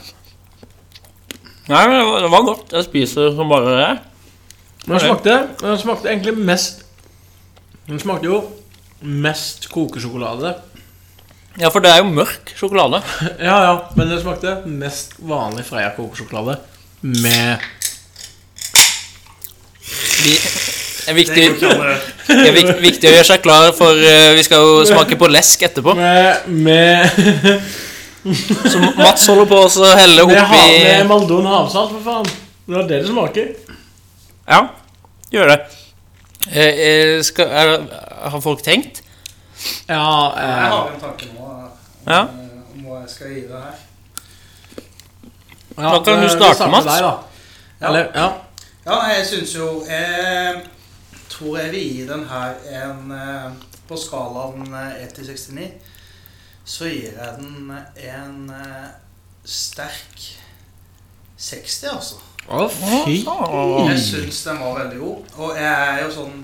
Nei, men det var, det var godt. Jeg spiser som bare det. Men den smakte, den smakte egentlig mest Den smakte jo mest kokesjokolade. Ja, for det er jo mørk sjokolade. Ja, ja, men den smakte mest vanlig Freia kokesjokolade med Vi, det er viktig, det er vik- viktig å gjøre seg klar, for eh, vi skal jo smake på lesk etterpå. Med, med, Så Mats holder på å helle med, ha, med oppi Maldon havsalt, for faen. Det er det det smaker. Ja, gjør det. Eh, eh, skal, er, har folk tenkt? Ja, Jeg eh, har en tanke nå om, Ja. om hva jeg skal gi deg her. ja Da kan du starte, Mats. Deg. Ja. Eller, ja. Ja, jeg syns jo Jeg tror jeg vil gi den her en eh, På skalaen eh, 1 til 69 så gir jeg den en eh, sterk 60, altså. Å, fy. Jeg syns den var veldig god. Og jeg er jo sånn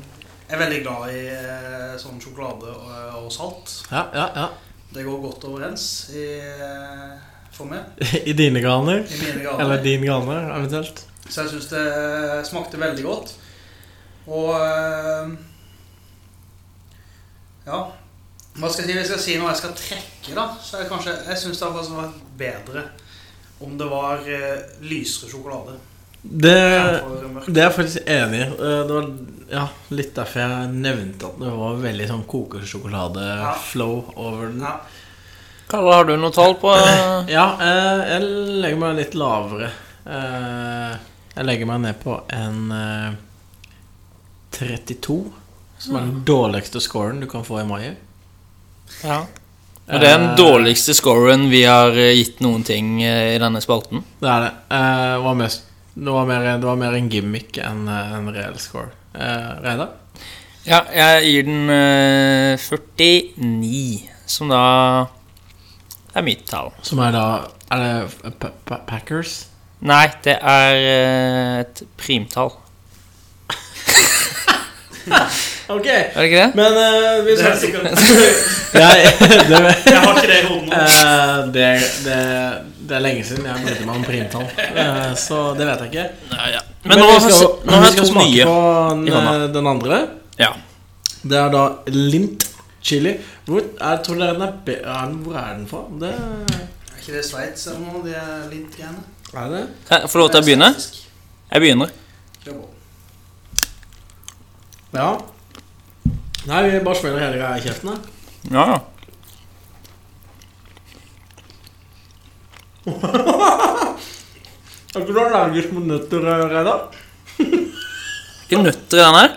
Jeg er veldig glad i eh, sånn sjokolade og, og salt. Ja, ja, ja. Det går godt overens i, eh, for meg. I dine graner? I mine grader. Eller din ganer, eventuelt. Så jeg syns det smakte veldig godt. Og Ja. Hva skal jeg si? Hvis jeg skal si noe jeg skal trekke, da, så er det kanskje Jeg syns det hadde faktisk vært bedre om det var uh, lysere sjokolade. Det, det er jeg faktisk enig i. Eh, Det var ja, litt derfor jeg nevnte at det var veldig sånn kokesjokolade-flow over den. Ja. Kalle, har du noe tall på Ja, eh, jeg legger meg litt lavere. Eh, Jeg legger meg ned på en eh, 32, som er den dårligste scoren du kan få i Maier. Ja. Og det er den dårligste scoren vi har eh, gitt noen ting eh, i denne spalten. Det er det. Eh, Det var, mest, det var, mer, det var mer en gimmick enn eh, en reell score. Eh, Reidar? Ja, jeg gir den eh, 49, som da er mitt tall. Som er da Er det P -P Packers? Nei, det er eh, et primtall. Ok, Er det ikke det? men uh, vi skal sikkert Jeg, det, Jeg har ikke det i hodet nå. Eh, det, det, det er lenge siden jeg brydde meg om primtall, eh, så det vet jeg ikke. Nei, ja. Men, nå, vi skal, nå har vi skal smake på den, hånda. den andre. Ja. Det er da lint chili. Hvor, jeg tror dere den er, er den, hvor er den fra? Det, Er ikke det Sveits eller noe? De er litt er det? Kan jeg få lov til å begynne? Jeg begynner. Ja. Nei, vi bare smeller hele greia i kjeften. Ja, ja. Er ikke du allergisk mot nøtter, eh, Reidar? Ikke nøtter i den her.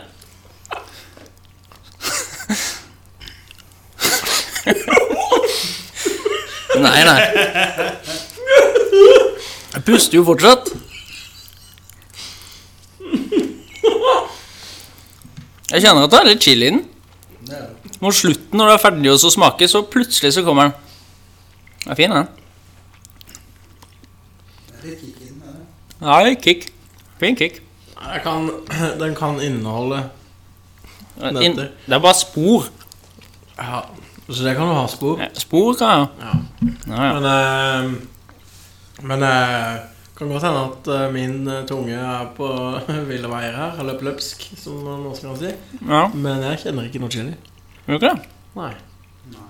nei, nei. Jeg puster jo fortsatt. Jeg kjenner at det er litt chili i den. Det er det. Mot slutten, når du er ferdig å smake, så plutselig så kommer den. Den er fin, den. Det litt kick inn, det? Ja, kick. Fin kick. Jeg kan, den kan inneholde Nøtter. det er bare spor. Ja, så det kan jo ha spor. Ja, Spor kan jeg Ja. ja, ja. Men, eh, men eh, kan godt hende at eh, min eh, tunge er på ville veier her, eller pløpsk, som man også kan si. ja. Men jeg kjenner ikke noe chili. Gjør du ikke det? Nei. Nei.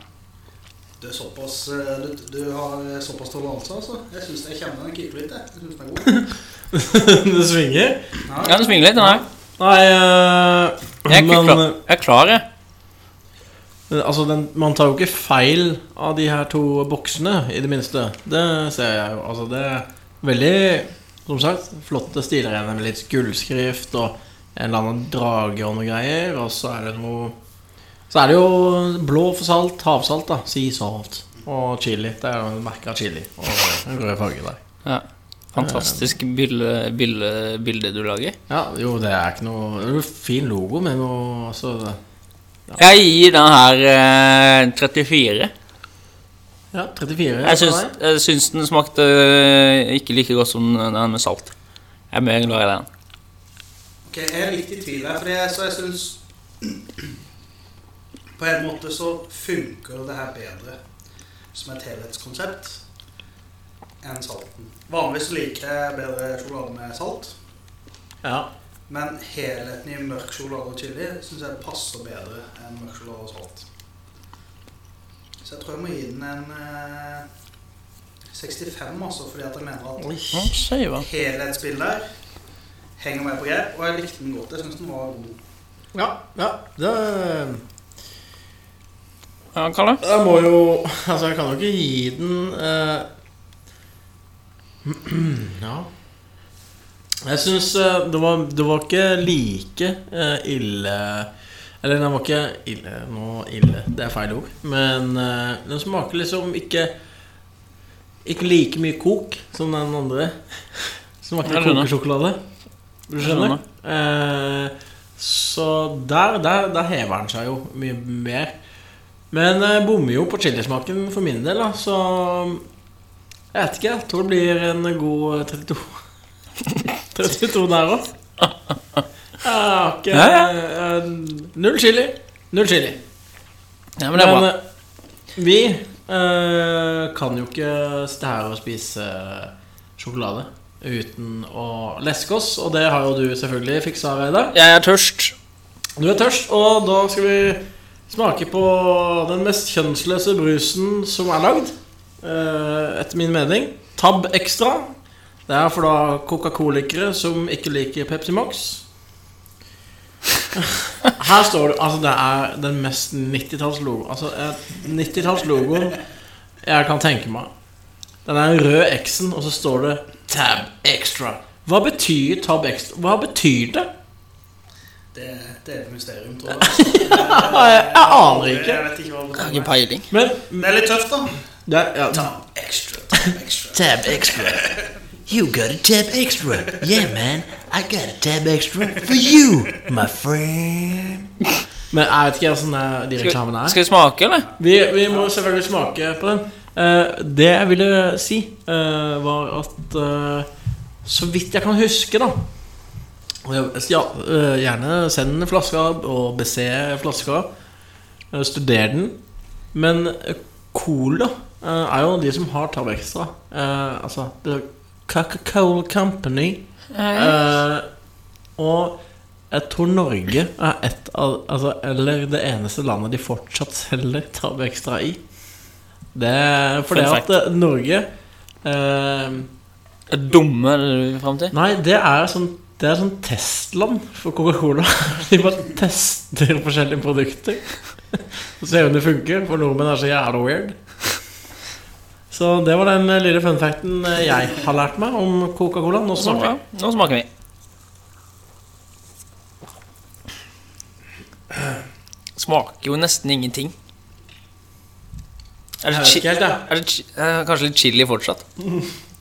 Du er såpass eh, Du, du har såpass toleranse, altså. Jeg syns jeg kjenner den keeper litt, jeg. Jeg synes den er god. det svinger. Ja, det svinger litt, Nei. Nei, uh, Jeg er men klar, jeg er klar, jeg. eh, altså, den, man tar jo ikke feil av de her to boksene, i det minste. Det ser jeg jo. Altså, det er veldig, som sagt, flotte stilrene med litt gullskrift og en eller annen drage og noe greier. Og så er det noe Så er det jo blå for salt, havsalt, da. Sea salt. Og chili. Det er jo merke av chili. Og en rød farge der. Ja. Fantastisk bilde, bilde, bilde du lager. Ja, jo, det er ikke noe Det er jo en fin logo, men noe altså, ja. Jeg gir den her eh, 34. Ja, 34. Jeg syns, jeg syns den smakte eh, ikke like godt som den med salt. Jeg er mer glad i den. Ok, Jeg er litt i tvil her, for jeg, så jeg syns På en måte så funker det her bedre som et helhetskonsept enn salten. Vanligvis liker jeg bedre sjokolade med salt, Ja. men helheten i mørk sjokolade og chili syns jeg passer bedre enn mørk sjokolade og salt. Så jeg tror jeg må gi den en eh, 65, altså, fordi at jeg mener at helhetsbildet her henger med på grep, og jeg likte den godt. Jeg syns den var god. Ja, ja. Det Ja, Kalle? Jeg må jo Altså, jeg kan jo ikke gi den eh, Ja. Jeg syns eh, det, var, det var ikke like eh, ille Eller den var ikke ille Nå ille, det er feil ord. Men eh, den smaker liksom ikke Ikke like mye kok som den andre. Smaker Jeg ikke kokesjokolade. Du Jeg skjønner? Eh, så der, der, der hever den seg jo mye mer. Men jeg bommer jo på chilismaken for min del, da, så Jeg vet ikke. Jeg tror det blir en god 32. 32 der òg. Jeg har ikke eh, Null chili. Null chili. Ja, men det er bra. eh, vi eh, kan jo ikke sitte her og spise sjokolade uten å leske oss, og det har jo du selvfølgelig fiksa, Reidar. Jeg er tørst. Du er tørst, og da skal vi Smaker på den mest kjønnsløse brusen som er lagd. eh, etter min mening. Tab Extra. Det er for da Coca-Colikere som ikke liker Pepsi Max. Her står det Altså, det er den mest 90-tallslogoen Altså, eh, 90-tallslogoen jeg kan tenke meg. Den er den røde X-en, og så står det Tab Extra. Hva betyr Tab Extra? Hva betyr det? Det, det er et mysterium, tror jeg. Jeg, aner ikke. Jeg vet ikke hva det Har er. peiling. Men Det er litt tøft, da. det ja, Tab extra, tab extra. Tab extra. You got a tab extra. Yeah, man. I got a tab extra for you, my friend. Men jeg vet ikke hvordan de reklamene er. Skal vi smake, eller? Vi, vi må selvfølgelig smake på den. Eh, det jeg ville si, eh, var at eh, Så vidt jeg kan huske, da Ja, eh, gjerne send flaska og bese flaska. eh, Studer den. Men Cola eh, er jo de som har Tab Extra. Altså The Coca-Cola Company. Eh, og jeg tror Norge er et av Altså, eller det eneste landet de fortsatt selger Tab Extra i. Det fordi at Norge eh, Er dumme du fram til? Nei, det er sånn Det er sånn testland for Coca-Cola. De bare tester forskjellige produkter. Og ser om det funker, for nordmenn er så jævla weird. Så det var den lille funfacten jeg har lært meg om Coca-Cola. Nå smaker vi. nå smaker vi. Smaker jo nesten ingenting. Er det, chi er det chi eh, kanskje litt chili fortsatt?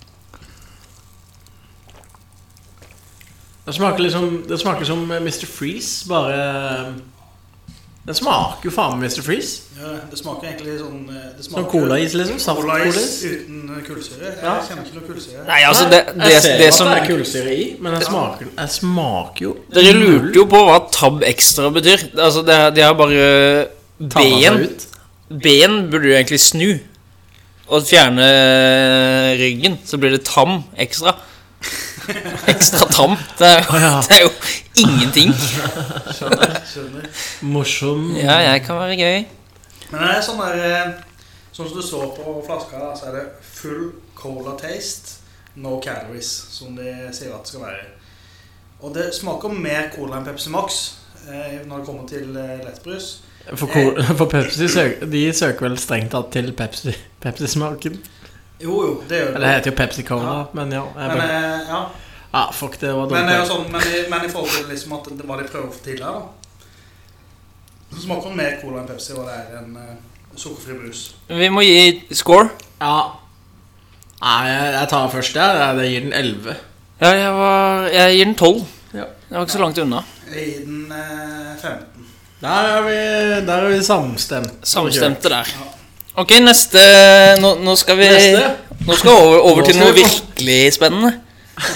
Det smaker liksom Det smaker som Mr. Freeze, bare Det smaker jo faen meg Mr. Freeze. Ja, det smaker egentlig sånn det smaker, Som colais, liksom. Saftcolais uten eh, kullsyre. Jeg Ja. kjenner ikke noe kullsyre. Nei, altså, det, det, jeg ser det at som det er kullsyre i, men jeg smaker, jeg smaker jo Dere lurte jo på hva tab extra betyr. Altså, det, de har bare ben. Ben burde jo egentlig snu. Og fjerne ryggen, så blir det tam ekstra. Ekstra tam. Det er, jo- det er jo ingenting. Skjønner. skjønner. Morsom. Ja, jeg kan være gøy. Men det er sånn der eh, Sånn som du så på flaska, da, så er det full cola taste, no calories, som de sier at det skal være. Og det smaker mer cola enn Pepsi Max eh, når det kommer til eh, lettbrus. For, for Pepsi søker, de søker vel strengt tatt til Pepsi- Pepsi-smaken. Jo, jo, det gjør Eller det heter jo Pepsi Cola, Ja. men ja. Jeg Men, bare, eh, ja. ah, fuck, det var Men, det er dårlig. sånn, men, i, men i forhold til liksom at det var de prøver for tidligere, da. Så smaker den mer cola enn Pepsi, og det er en uh, sukkerfri brus. Vi må gi score. Ja. Nei, jeg, jeg tar først, jeg. Ja. Det gir den 11. Ja, jeg, var, jeg gir den 12. Ja. Jeg var ikke så langt unna. Jeg gir den eh, 15. Der er vi, der er vi samstemt. Samstemte der. Ok, neste Nå, nå skal vi Neste. Nå skal vi over, over til noe vi virkelig spennende.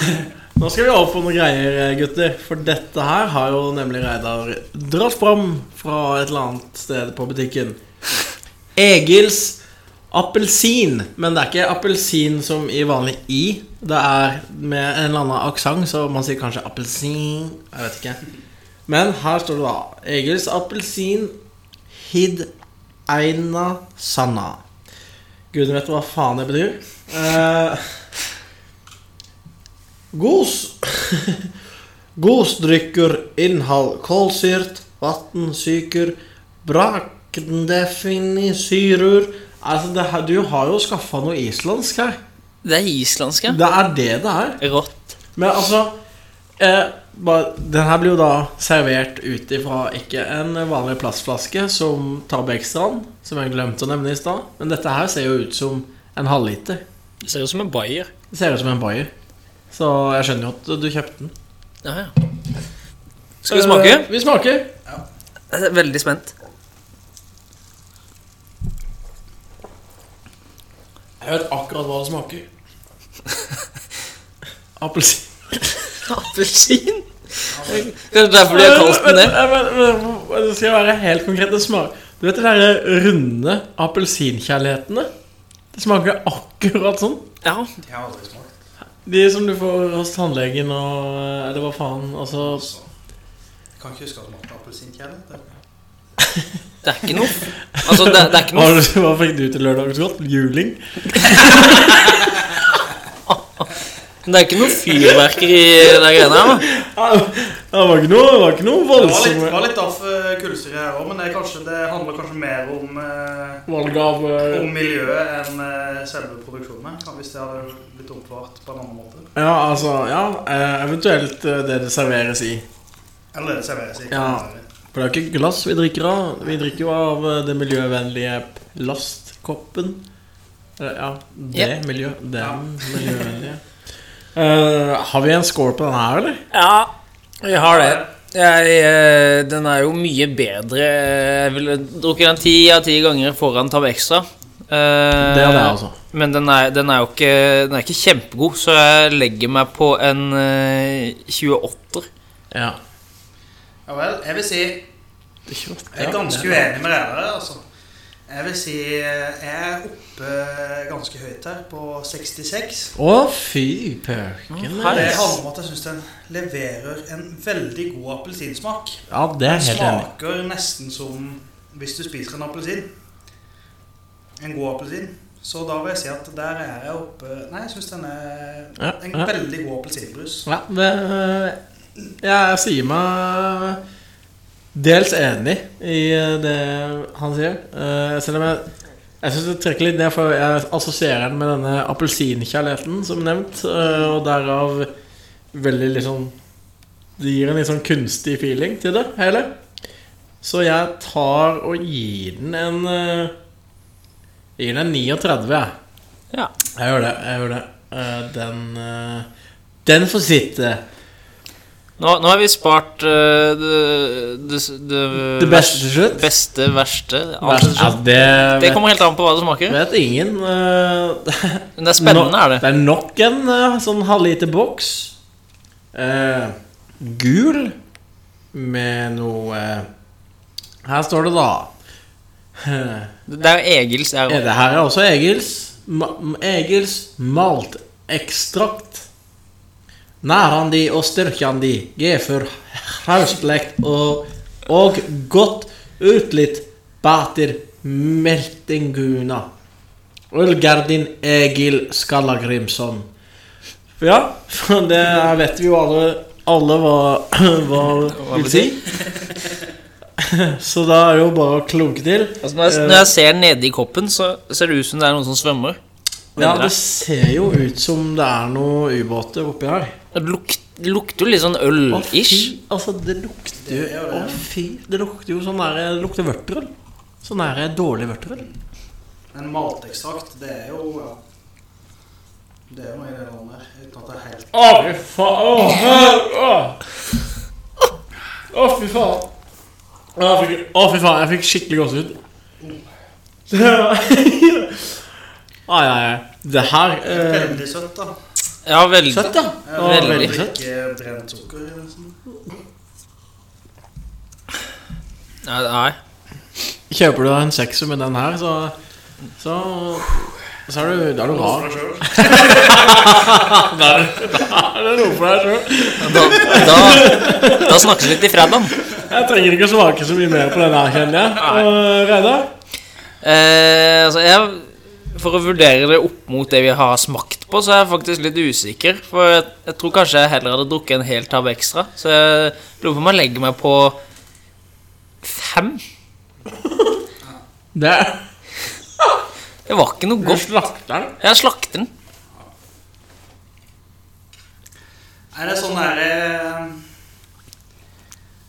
Nå skal vi over på noen greier, gutter. For dette her har jo nemlig Reidar dratt fram fra et eller annet sted på butikken. Egils appelsin. Men det er ikke appelsin som i vanlig i. Det er med en eller annen aksent, så man sier kanskje appelsin. Jeg vet ikke. Men her står det da Egils appelsin hid eina sanna. Gud vet hva faen det betyr. Eh, Gos Gosdrikker innhold kålsyrt, vannsyker, brakdefinisyrer Altså, det her, du har jo skaffa noe islandsk her. Det er islandsk, ja. Det er det det er. Rått. Men altså eh, Den her blir jo da servert ut ifra ikke en vanlig plastflaske som Tab Extraen, som jeg glemte å nevne i stad, men dette her ser jo ut som en halvliter. Det ser ut som en bayer. Det ser ut som en Bayer. Så jeg skjønner jo at du kjøpte den. Ja, ja. Skal vi smake? Uh, vi smaker. Jeg er veldig spent. Jeg vet akkurat hva det smaker. Appelsin. Appelsin? Kanskje derfor de har kalt den det? Men- skal være helt konkret. Det smaker Du vet de der runde appelsinkjærlighetene? Det smaker akkurat sånn. Ja. De har aldri smakt. De som du får hos tannlegen og Eller hva faen. Altså Jeg kan ikke huske at det smakte appelsinkjærlighet. Det- Det er ikke noe Altså, det, det er ikke noe hva fikk du til lørdagsgodt? Juling? Det er ikke noe fyrverkeri i de greiene her, da. Det var ikke noe, det var ikke noe Det var litt, voldsomt var litt av uh, kullsyre her òg, men det, er kanskje, det handler kanskje mer om, eh, valg av eh, om miljøet enn eh, selve produksjonen. Hvis det hadde blitt oppvart på en annen måte. Ja, altså Ja, eh, eventuelt eh, det det serveres i. Eller det det serveres i. Ja. For det er jo ikke glass vi drikker av. Vi drikker jo av eh, det miljøvennlige plastkoppen. Eh, Ja, det Yep. miljø... Den miljøvennlige. Eh, har vi en score på denne her, eller? Ja, vi har det. Jeg, eh, den er jo mye bedre. Jeg ville drukket den ti av ti ganger foran Tab Extra. Uh, Det er det, altså. Men den er, den er jo ikke, den er ikke kjempegod, så jeg legger meg på en uh, 28. Ja. Ja vel. Jeg vil si er. Jeg er ganske uenig med dere. der, Altså. Jeg vil si eh, jeg er oppe ganske høyt her, på 66. Å, fy pøken. Det handler om at jeg syns den leverer en veldig god appelsinsmak. Ja, det er helt enig. Den smaker nesten som hvis du spiser en appelsin. En god appelsin. Så da vil jeg si at der er jeg oppe Nei, jeg syns den er Ja, en ja. veldig god appelsinbrus. Ja, det Jeg sier meg dels enig i det han sier. Eh, Selv om jeg jeg syns det trekker litt ned, for jeg assosierer den med denne appelsinkjærligheten som nevnt, eh, og derav veldig liksom Det gir en litt sånn kunstig feeling til det hele. Så jeg tar og gir den en eh, Jeg gir den en 39, jeg. Ja. Jeg gjør det. jeg gjør det Eh, Den eh, Den får sitte. Nå, nå har vi spart uh, det, det, det, Det beste til slutt. beste, verste Ja, det Det kommer helt an på hva det smaker. vet ingen. Uh, Men det er spennende, er det. Det er nok en uh, sånn halvliter boks. Uh, gul med noe Her står det da Det er Egils er Det her er også Egils. Ma Egils maltekstrakt. Nærende og styrkende. gir for hausblekt og, og godt utlitt bater meltinguna. Ullgardin Egil Skallagrimson. Ja, det vet vi jo alle, alle hva, hva vil si. Så da er det jo bare å klunke til. Altså, når, jeg, når jeg ser nedi koppen, så ser det ut som det er noen som svømmer. Ja, det ser jo ut som det er noen ubåter oppi her. Det lukter det lukter jo litt sånn øl-ish. Altså, det lukter jo Å, fy. Det lukter jo sånn der Det lukter vørterøl. Sånn der dårlig vørterøl. En maltekstrakt, det er jo ja. Det er jo noe i det landet her. Uten at det er helt Å, fy faen. Å, å. Å, fy faen. Å, fikk, å, fy faen. Jeg fikk skikkelig gåsehud. Det Ai, ai, ai. Det her eh, Veldig søtt, da. Ja, veldig. Søtt, ja. Ja, veldig veldig søtt. Ikke brent sukker. Nei, nei. Kjøper du en sekser med den her, så Så, så er du, da er du rar. Da er det noe for deg sjøl. Da, da, da snakkes vi litt i fredag. Jeg trenger ikke å smake så mye mer på denne, her, kjenner jeg. Og Reidar? Eh, altså, jeg For å vurdere det opp mot det vi har smakt på, så er jeg faktisk litt usikker. For jeg, jeg tror kanskje jeg heller hadde drukket en hel tab ekstra. Så jeg lurer på om jeg legger meg på fem. Det Det var ikke noe Du godt. slakter den. Jeg slakter den. Er det sånn derre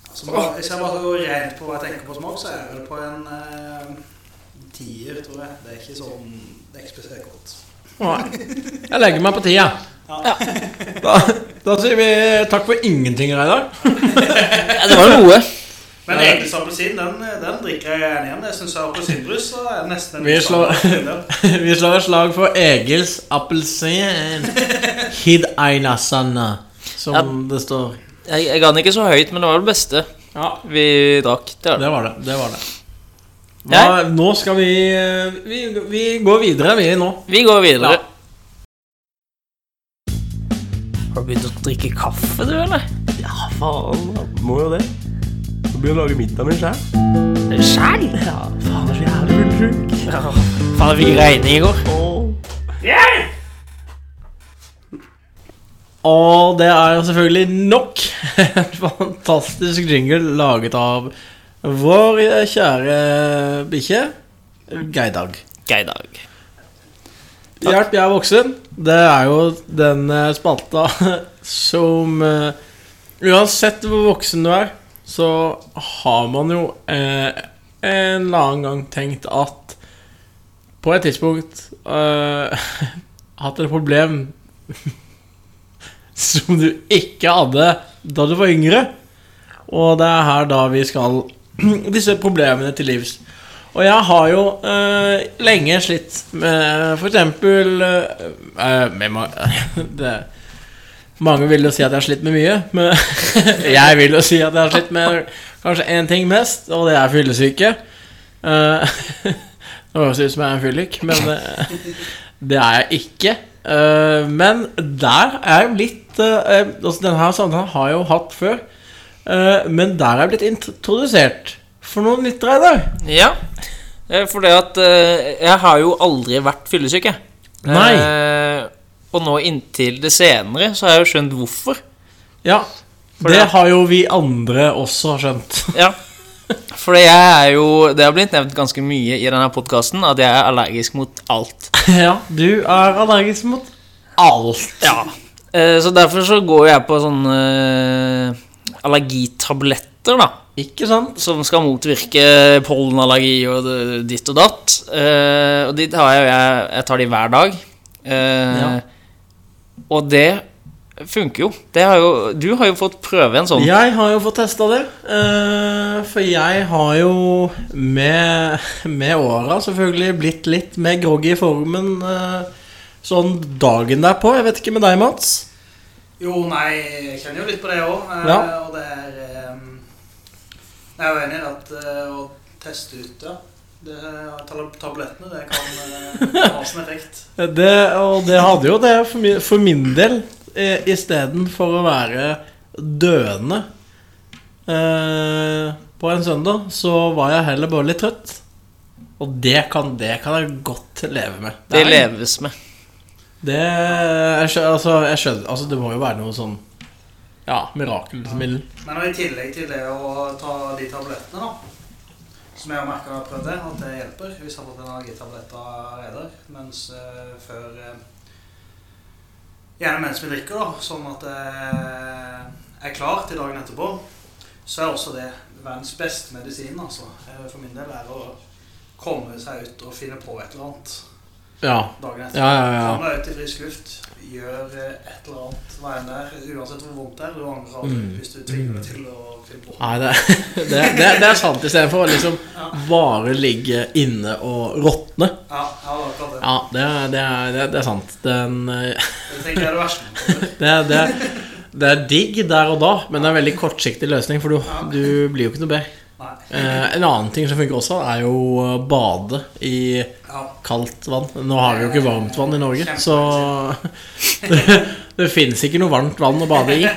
altså, bare- Hvis jeg bare går rent på hva jeg tenker på smak, så er jeg vel på en eh, tier, tror jeg. Det er ikke sånn Det er ikke spesielt godt. Nei. Jeg legger meg på tida. Da, da sier vi takk for ingenting, Reidar. Ja, det var noe. Men Egils appelsin, den, den drikker jeg gjerne igjen. Jeg syns appelsinbrus så er det nesten en Vi slår- Vi slår et slag for Egils appelsin. Hid Aina Sanna, som Ja. det står. Jeg, jeg ga den ikke så høyt, men det var det beste Ja, vi drakk. Det var det. det var det. det, var det. Hva, nå skal vi, vi Vi går videre, vi nå. Vi går videre. Ja. Har du begynt å drikke kaffe, du, eller? Ja, faen. Må jo det. Må begynne å lage middag min sjæl. Sjæl? Ja, faen, så jævlig fyllesyk. Ja, faen, jeg fikk regning i går. Og det er jo selvfølgelig nok en fantastisk jingle laget av vår kjære bikkje Geidag. Geidag. Hjelp, jeg er voksen. Det er jo den eh, spalta som eh, Uansett hvor voksen du er, så har man jo eh, en eller annen gang tenkt at På et tidspunkt eh, hatt et problem som du ikke hadde da du var yngre. Og det er her da vi skal disse problemene til livs. Og jeg har jo eh, lenge slitt med for eksempel eh, eh, med Mange vil jo si at jeg har slitt med mye, men jeg vil jo si at jeg har slitt med kanskje én ting mest, og det er fyllesyke. Eh, det høres ut som jeg er en fyllik, men uh, det er jeg ikke. Uh, men der er jeg litt uh, altså Denne samtalen har jeg jo hatt før, men der er jeg blitt introdusert for noen nytt, Reidar. Ja, eh, for det at eh, jeg har jo aldri vært fyllesyk, jeg. Nei. Eh, og nå inntil det senere så har jeg jo skjønt hvorfor. Ja, For det det- har jo vi andre også skjønt. Ja. For jeg er jo Det har blitt nevnt ganske mye i denne podkasten at jeg er allergisk mot alt. Ja, du er allergisk mot alt. Ja. Eh, så derfor så går jeg på sånne eh, allergitabletter, da. Ikke sant? Som skal motvirke pollenallergi og ditt og datt. Uh, og de tar jeg, jeg, jeg tar de hver dag. Uh, Ja. Og det funker jo. Det har jo. Du har jo fått prøve en sånn. Jeg har jo fått testa det. Uh, for jeg har jo med, med åra selvfølgelig blitt litt mer groggy i formen sånn dagen derpå. Jeg vet ikke med deg, Mats? Jo, nei, jeg kjenner jo litt på det òg. Ja. Og det er um, Jeg er jo enig i at eh, å teste ut ja, det, tablettene det kan eh, ha sin effekt. Det, og det hadde jo det for min, for min del. eh, Istedenfor å være døende eh, på en søndag, så var jeg heller bare litt trøtt. Og det kan, det kan jeg godt leve med. Det det leves med. Det jeg skjønner, altså, jeg skjønner altså, Det må jo være noe sånn Ja, mirakelmiddel. Men i tillegg til det å ta de tablettene, da, som jeg har merka har prøvd det, at det hjelper hvis jeg har fått energitabletter allerede. mens uh, før uh, Gjerne mens vi drikker, da, sånn at jeg er klar til dagen etterpå, så er også det verdens beste medisin, altså. Eh, For min del er å komme seg ut og finne på et eller annet Ja. dagen etter. Ja, ja, ja. Deg ut i frisk luft. Gjør eh, et eller annet. veien der, er. Uansett hvor vondt det er. Du angrer aldri Mm. hvis du tvinger deg til å finne på. Nei, det, det, det, det er sant. Istedenfor å liksom bare ligge inne og råtne. Ja, ja, det det. Ja, det, er- det, er, sant. Den eh, Det tenker jeg er det verste. det, det, det er digg der og da, men det er en veldig kortsiktig løsning, for du, du blir jo ikke noe bedre. Nei. Eh, en annen ting som funker også, er jo bade i Ja. kaldt vann. Nå har vi jo ikke varmt vann i Norge, så det, det fins ikke noe varmt vann å bade i.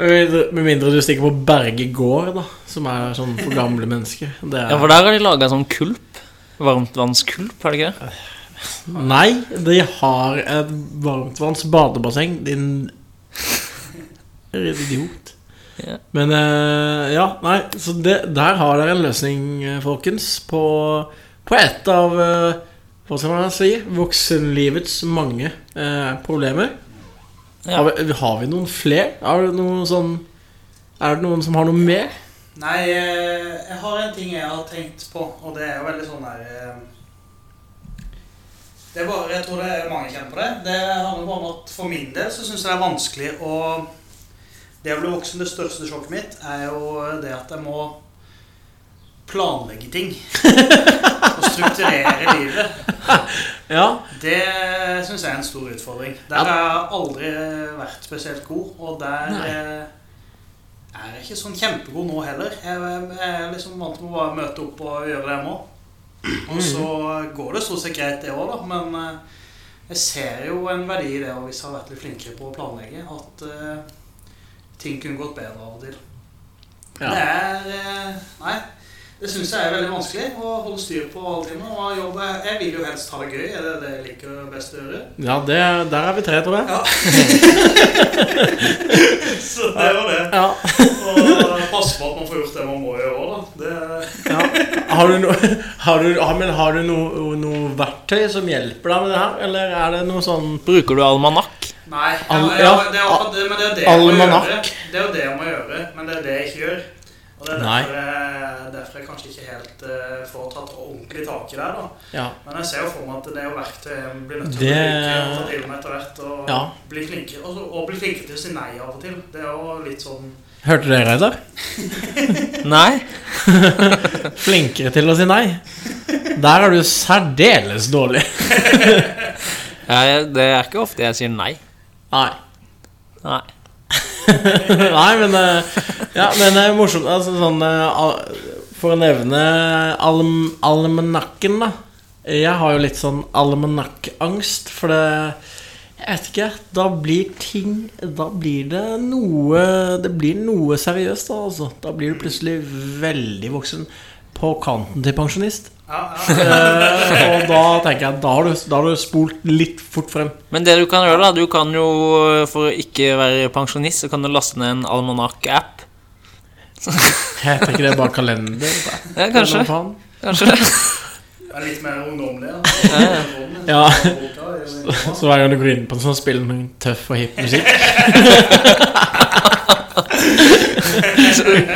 Med mindre du stikker på Berge gård, da, som er sånn for gamle mennesker. Det Ja, er, for der har de laga sånn kulp. Varmtvannskulp, er det ikke det? nei, de har et varmtvanns badebasseng, din idiot. Ja. Men eh, ja, nei, så det, der har dere en løsning, eh, folkens, på, på et av eh, Hva skal man si? Voksenlivets mange eh, problemer. Ja. Har, vi, har vi noen flere? Er det noen sånn Er det noen som har noe mer? Nei, jeg har en ting jeg har tenkt på, og det er jo veldig sånn der Det er bare, Jeg tror det er mange kjenner på det. Det handler bare om at For min del så syns jeg det er vanskelig å Det å bli voksen, det største sjokket mitt, er jo det at jeg må planlegge ting. Og strukturere livet. Ja. Det syns jeg er en stor utfordring. Der har jeg aldri vært spesielt god, og der eh, er jeg ikke sånn kjempegod nå heller. Jeg, er liksom vant med å bare møte opp og gjøre det jeg må. Og så går det stort sett greit, det òg, da. Men eh, jeg ser jo en verdi i det hvis jeg har vært litt flinkere på å planlegge, at eh, ting kunne gått bedre av og til. Ja. Det er eh, Nei. Det syns jeg er veldig vanskelig å holde styr på alle timene. Og jobbe Jeg vil jo helst ha det gøy. Er det det jeg liker best å gjøre? Ja, det, der er vi tre, tror jeg. Ja. Så det jo det. Ja. Og passe på at man får gjort det man må gjøre òg, da. Det, Ja. Har du, no, har du, har, men har du noe, noe verktøy som hjelper deg med det her, eller er det noe sånn Bruker du almanakk? Nei, Al- ja, ja, det er det, men det er det jeg må gjøre. Det er jo det jeg må gjøre, men det er det jeg ikke gjør. Og det er derfor jeg, derfor jeg kanskje ikke helt uh, får tatt ordentlig tak i det. da. Ja. Men jeg ser jo for meg at det er jo verktøy jeg blir nødt til Det- å bruke til meg etter hvert. Og Ja. bli flinkere og, og bli flinkere til å si nei av og til. Det er jo litt sånn Hørte dere, Reidar? Nei. Flinkere til å si nei. Der er du særdeles dårlig. ja, det er ikke ofte jeg sier nei. Nei. Nei. Nei, men eh, Ja, men det er morsomt. Altså, sånn, eh, for å nevne alm, almanakken, da. Jeg har jo litt sånn almenakkangst, for det Jeg vet ikke. Da blir ting Da blir det noe Det blir noe seriøst, da, altså. Da blir du plutselig veldig voksen. På kanten til pensjonist. Ja, ja. Og da tenker jeg Da har du, da har du spolt litt fort frem. Men det du kan gjøre, da Du kan jo, for å ikke være pensjonist, så kan du laste ned en almanakk-app. Heter ikke det bare kalender? Ja, kanskje. Kanskje det. Er litt mer ungdommelig. Ja. Så hver gang du går inn på en sånn spill med tøff og hipp musikk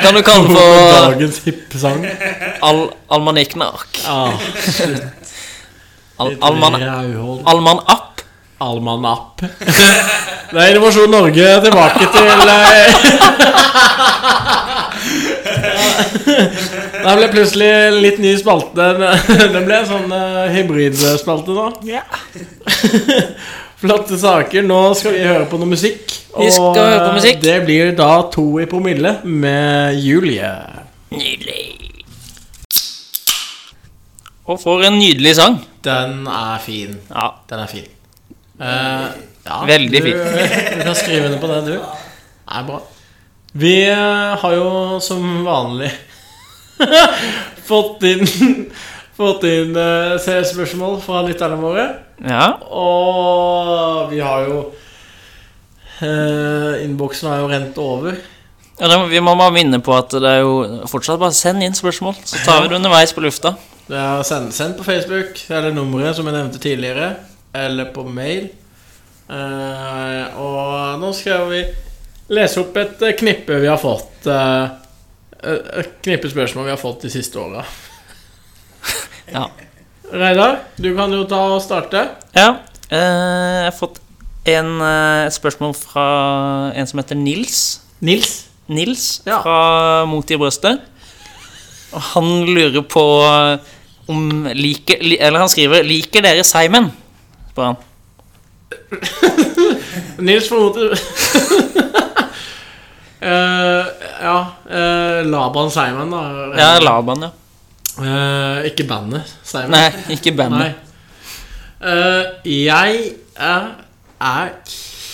Kan du kalle for Dagens hippesang. al almanikknark? Ah, Al alman Rauhold. Almanapp? Almanapp. Det er Innovasjon Norge tilbake til Det ble plutselig litt ny spalte. Det ble en sånn eh, hybridspalte nå. Flotte saker. Nå skal vi høre på noe musikk. Vi skal og, høre på eh, musikk. Det blir da to i promille med Julie. Nydelig. Og for en nydelig sang. Den er fin. Ja. Den er fin. Eh, ja, Veldig du. Du kan skrive under på det, du. Det er bra. Vi eh, har jo som vanlig fått inn Fått inn uh, spørsmål fra lytterne våre. ja. Og vi har jo uh, Innboksen har jo rent over. Ja, det, Vi må bare minne på at det er jo fortsatt bare send inn spørsmål, så tar vi det underveis på lufta. Det er sendt, send på Facebook, eller nummeret som jeg nevnte tidligere, eller på mail. Uh, og nå skal vi lese opp et eh, knippe vi har fått. Uh, et knippe spørsmål vi har fått de siste åra. Ja. Reidar, du kan jo ta og starte. ja. Uh, jeg har fått en, et spørsmål fra en som heter Nils. Nils. Nils Ja. fra Mot i brøstet. Og han lurer på om like, Eller han skriver 'Liker dere Simon?' Spør han. Nils fra Moter. Eh, ja uh, Laban Simon, da. Ja, Laban, ja. Uh, ikke bandet Simon. Nei, ikke bandet. Nei. Eh, jeg er, er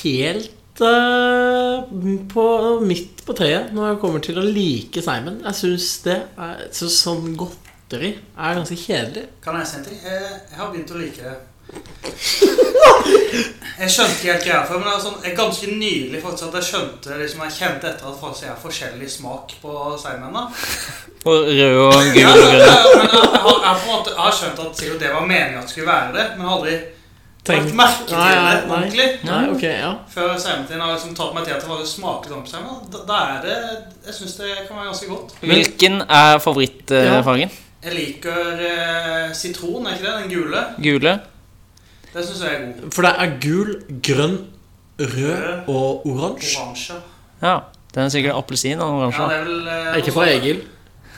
helt uh, på midt på treet når jeg kommer til å like Simon. Jeg syns det er så, sånn godteri er ganske kjedelig. Kan jeg si en ting? Jeg, jeg har begynt å like det. Jeg skjønte ikke helt greia før, men det er sånn, ganske nylig faktisk at jeg skjønte liksom, Jeg kjente etter at folk jeg har forskjellig smak på seigmenn. Og rød og gul og grønn. ja, men jeg, jeg, har, jeg, har på en måte, jeg har skjønt at sikkert det var meningen at det skulle være det, men har aldri lagt merke til Nei, nei, det ordentlig. Nei, okay, ja. Før seigmenn har liksom tatt meg til at det var smakelig sånn på seigmenn. Da, da er det Jeg syns det kan være ganske godt. Hvilken er favorittfargen? Jeg liker eh, sitron, er ikke det? Den gule. Gule? Det syns jeg er god. For det er gul, grønn, rød og oransje. Oransje. Ja. Den er sikkert appelsin og Ja, oransje. det er vel eh, Ikke fra Egil.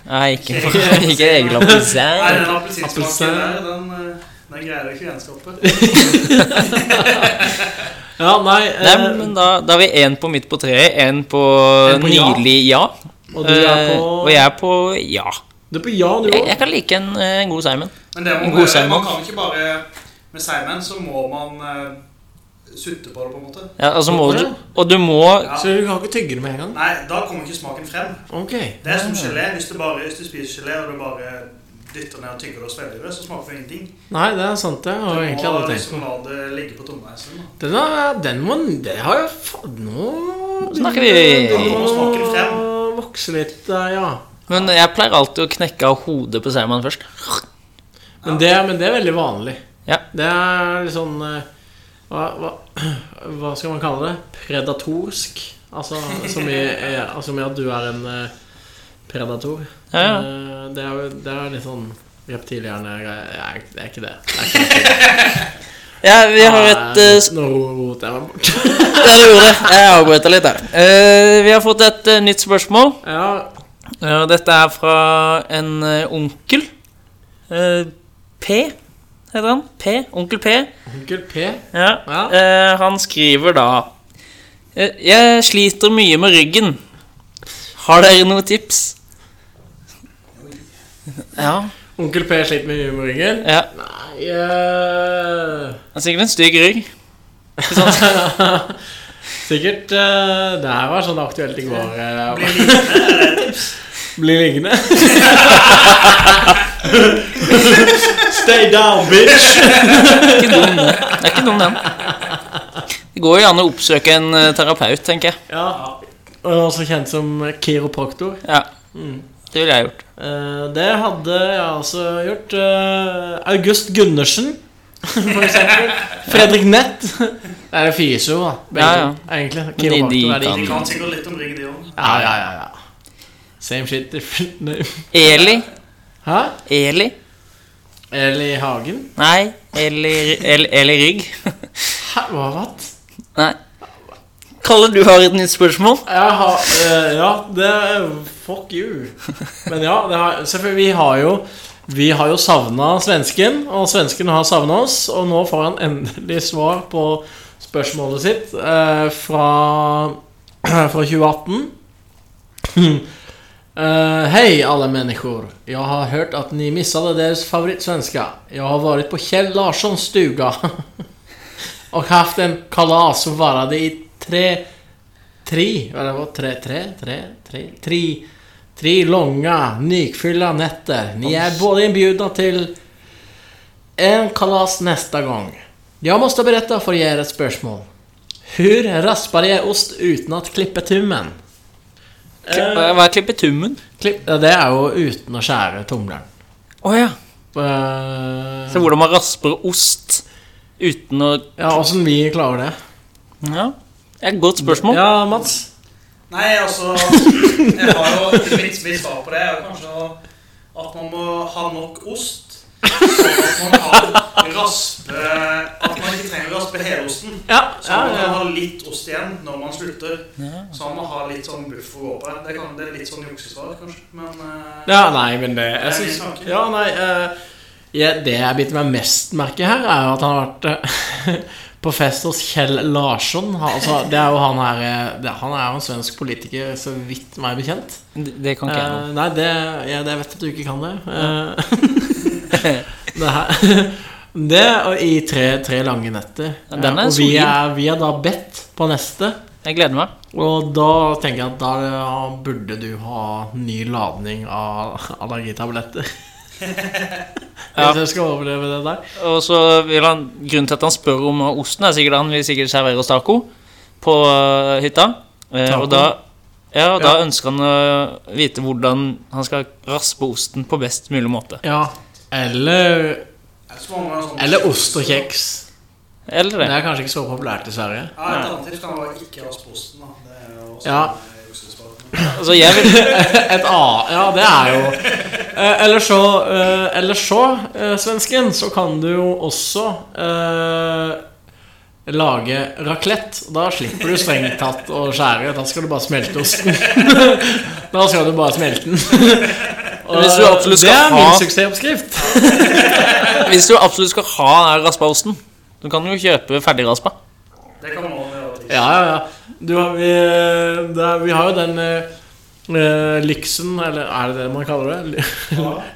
Nei, ikke, ikke Egil appelsin. Nei, den appelsinsmaken Appelsin. der, den, eh, den greier ikke gjenskapet. Ja, nei, eh, Nei, men da, da har vi én på midt på treet, én på, En på ja. nydelig ja. Og du er på Eh, Og jeg er på ja. Du er på ja, du Jeg, òg. jeg kan like en, eh, en god Simon. Men det En god man, man kan ikke bare Med seigmenn så må man uh, sutte på det, på en måte. Ja, altså må du Og du må Ja. Så du kan ikke tygge det med en gang? Nei, da kommer ikke smaken frem. Okay. Det er som gelé. Hvis du, bare, hvis du spiser gelé, og du bare dytter ned og tygger det og svelger det, så smaker det ingenting. Nei, det er sant, det. Du har jeg egentlig aldri tenkt liksom på. la det ligge på tommeisen. Den, er, den må Det har jeg faen Nå Snakker vi- Den må vokse litt, eh, ja. Men jeg pleier alltid å knekke av hodet på saumaen først. Men det, men det er veldig vanlig. Ja. Det er litt sånn eh, hva, hva, hva skal man kalle det? Predatorsk. Altså som i, altså at du er en eh, predator. Ja, ja. Eh, Det er det er litt sånn reptilhjerne-greier. Det er ikke det. det, er ikke det. Ja, vi har et uh, Nå roter jeg meg bort. Ja, du gjorde det. Jeg avbrøt litt der. Uh, vi har fått et uh, nytt spørsmål. Ja, dette er fra en onkel. P, heter han. P. Onkel P. onkel P. Ja. Ja. Eh, han skriver da eh, Jeg sliter mye med ryggen. Har dere noen tips? Ja. Onkel P sliter med mye med ryggen. ja. Nei eh, Han har sikkert en stygg rygg. Sikkert uh, Det her var sånn aktuelt i går. Uh, Blir liggende? Bli liggende. Stay down, bitch! Ikke dum, det. Det er ikke dum, den. Det går jo an å oppsøke en eh, terapeut, tenker jeg. Ja. Og også kjent som kiropraktor. Ja, Det ville jeg gjort. Eh, det hadde jeg altså gjort. Eh, August Gundersen, for eksempel. Fredrik Nett. Det er jo fysio, da. Begge, Ja, ja. Egentlig. de- de er de. kan- De kan sikkert litt om rygg, de òg. Ja, ja, ja, ja. Same shit, different name. Eli. Hæ? Eli. Eli Hagen? Nei, eller, Eli, Eli Rygg. Hva? What? Nei. Kalle, du har et nytt spørsmål? Jeg har uh, Ja, det Fuck you. Men ja, det har, selvfølgelig. Vi har jo Vi har jo savna svensken, og svensken har savna oss. Og nå får han endelig svar på spørsmålet sitt uh, fra, fra 2018. Eh, Hej alla människor. Jag har hört att ni missade deras favoritsvenska. Jag har varit på Kjell Larssons stuga och haft en kalas som varade i tre Tre, eller vad? Tre, tre, tre, tre, tre, tre långa, nykfyllda nätter. Ni är båda inbjudna till en kalas nästa gång. Jag måste berätta för er ett spörsmål. Hur raspar jag ost utan att klippa tummen? Eh, Hva er klippetummen? klipp, ja, det er jo uten å skjære tommelen. Oh, ja. uh, Så hvordan man rasper ost uten å ja, åssen vi klarer det? Ja. Det er et godt spørsmål. Ja, Mats? Nei, altså Jeg har jo mitt, mitt svar på det er kanskje at man må ha nok ost. Sånn at man kan raspe At man ikke trenger å raspe helosten. Ja, Så ja, man kan ha litt ost igjen når man slutter. Så man må ha litt sånn buff å gå på. Det, kan, det er litt sånn juksesvar, kanskje. Men eh, ja nei, men det jeg synes. Ja, nei uh, ja, Det jeg biter meg mest merke her, er jo at han har vært uh, på fest hos Kjell Larsson. Altså, det er jo han her eh, det, Han er jo en svensk politiker, så vidt meg bekjent. Det, det kan ikke jeg Eh, nei, det, ja, det vet jeg at du ikke kan det. Ja. det her Det og i tre, tre lange netter. Ja, og vi er, vi er da bedt på neste. Jeg gleder meg. Og da tenker jeg at da burde du ha ny ladning av allergitabletter. Ja. Hvis jeg skal overleve det der. Og så vil han Grunnen til at han spør om osten, er sikkert han vil sikkert servere oss taco på øh, hytta. Eh, Taco? og da ja, og da Ja. ønsker han å vite hvordan han skal raspe osten på best mulig måte. Ja. Eller, eller ost og kjeks. Eller Det det. er kanskje ikke så populært i Sverige. Ja, Et alternativ kan være ikke raspe osten. da. Det er jo også Ja. Altså, jeg vil Et A. Ja, det er jo eh, Eller så, eh, eller så eh, svensken, så kan du jo også eh, lage raclette. Da slipper du strengt tatt å skjære. Da skal du bare smelte osten. da skal du bare smelte den. Og Hvis du absolutt skal det er min ha- suksessoppskrift. Hvis du absolutt skal ha den raspa osten, Du kan jo kjøpe ferdigraspa. Det kan man gjøre. Ja, ja, ja. Du, vi, det er, vi har jo den eh, Lixen, eller er det det man kaller det?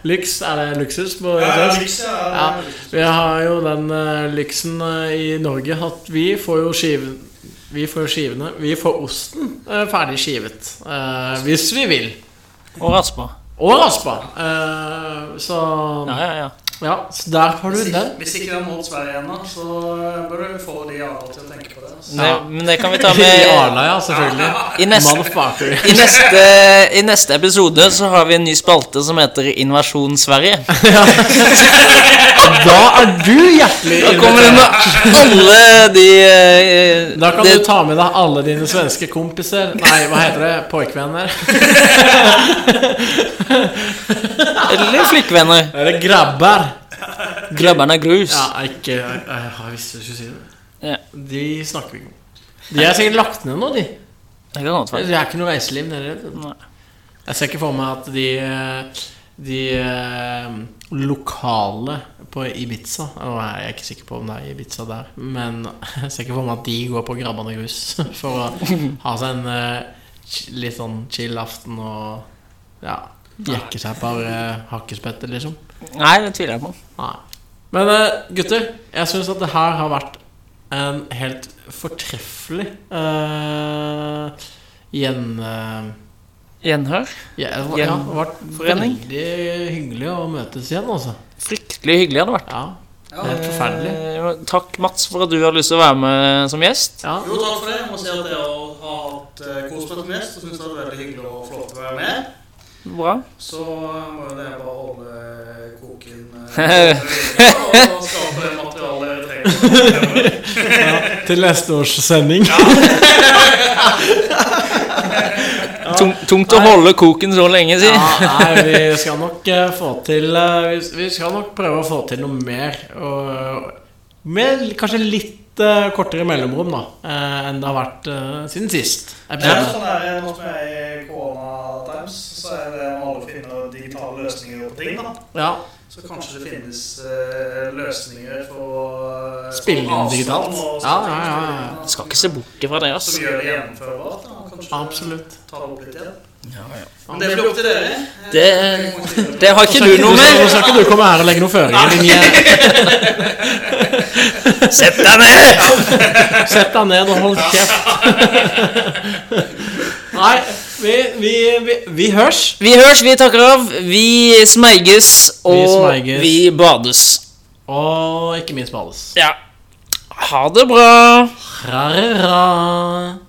Lyks, er det luksus på Ja, ja, liksom, Ja, vi har jo den uh, Lyksen uh, i Norge hatt vi får jo skiven Vi får skivene Vi får osten uh, ferdig skivet. eh, hvis vi vil. Og raspa. Og raspa. Eh, så Ja, ja, ja. Ja, så der har du Hvis ikke, den. hvis ikke det nådd Sverige ennå, så bør du få de Arla til å tenke på det. Nei, men det kan vi ta I med Arla, ja, selvfølgelig. i neste, i, neste, I neste episode så har vi en ny spalte som heter Invasjon Sverige. Da er du hjertelig Da kommer det med alle de uh, Da kan det, du ta med deg alle dine svenske kompiser Nei, hva heter det? Poikvenner? Eller flikkvenner. Eller grabber. Grabbarna grus. Ja, ikke Jeg, jeg har visst du skulle si det. Ja. De snakker vi ikke om. De er sikkert lagt ned nå, de. Det kan godt være. Er ikke noe reiseliv nede. Jeg ser ikke for meg at de De eh, lokale på Ibiza Og jeg er ikke sikker på om det er Ibiza der, men jeg ser ikke for meg at de går på Grabban og Grus for å ha seg en eh, litt sånn chill aften og ja, jekke seg par eh, hakkespetter, liksom. Nei, det tviler jeg på. Nei. Men eh, gutter, jeg syns at det her har vært en helt fortreffelig uh, gjen... eh, Gjenhør. ja, det var- ja, det var vært Forening. veldig hyggelig å møtes igjen, altså. Fryktelig hyggelig hadde det vært. Ja, helt forferdelig. Eh, takk, Mats, for at du har lyst til å være med som gjest. Ja, Jo, takk for det. Jeg må si at jeg har hatt uh, kost med som gjest. Og syns det var veldig hyggelig å få lov til å være med. Bra. Så må jo det bare holde koken uh, og skape det materialet dere trenger. til neste års sending. Tung, tungt å holde koken så lenge, si. Ja, nei, vi skal nok eh, få til eh, vi, skal nok prøve å få til noe mer. Og, med kanskje litt eh, kortere mellomrom da eh, enn det har vært eh, siden sist. Ja, episode. Det er det nå som er alle finner digitale løsninger på ting. da Ja, Så kanskje det finnes eh, løsninger for uh, Spille inn digitalt. Ja, ja, ja, ja. Skal ikke se bort ifra det, ass. Som gjør det gjennomførbart. da. Kanskje absolutt. ta det opp litt igjen. Men det blir opp til dere. Det, det har ikke du noe nå med. skal ikke du komme her og legge noen føringer. Din jæ- Sett deg ned! Sett deg ned og hold kjeft. Nei, vi, vi, vi, vi hørs. Vi hørs, vi takker av. Vi smeiges, og Vi smeiges. vi bades. Og ikke minst bades. Ja. Ha det bra. Ra-ra-ra.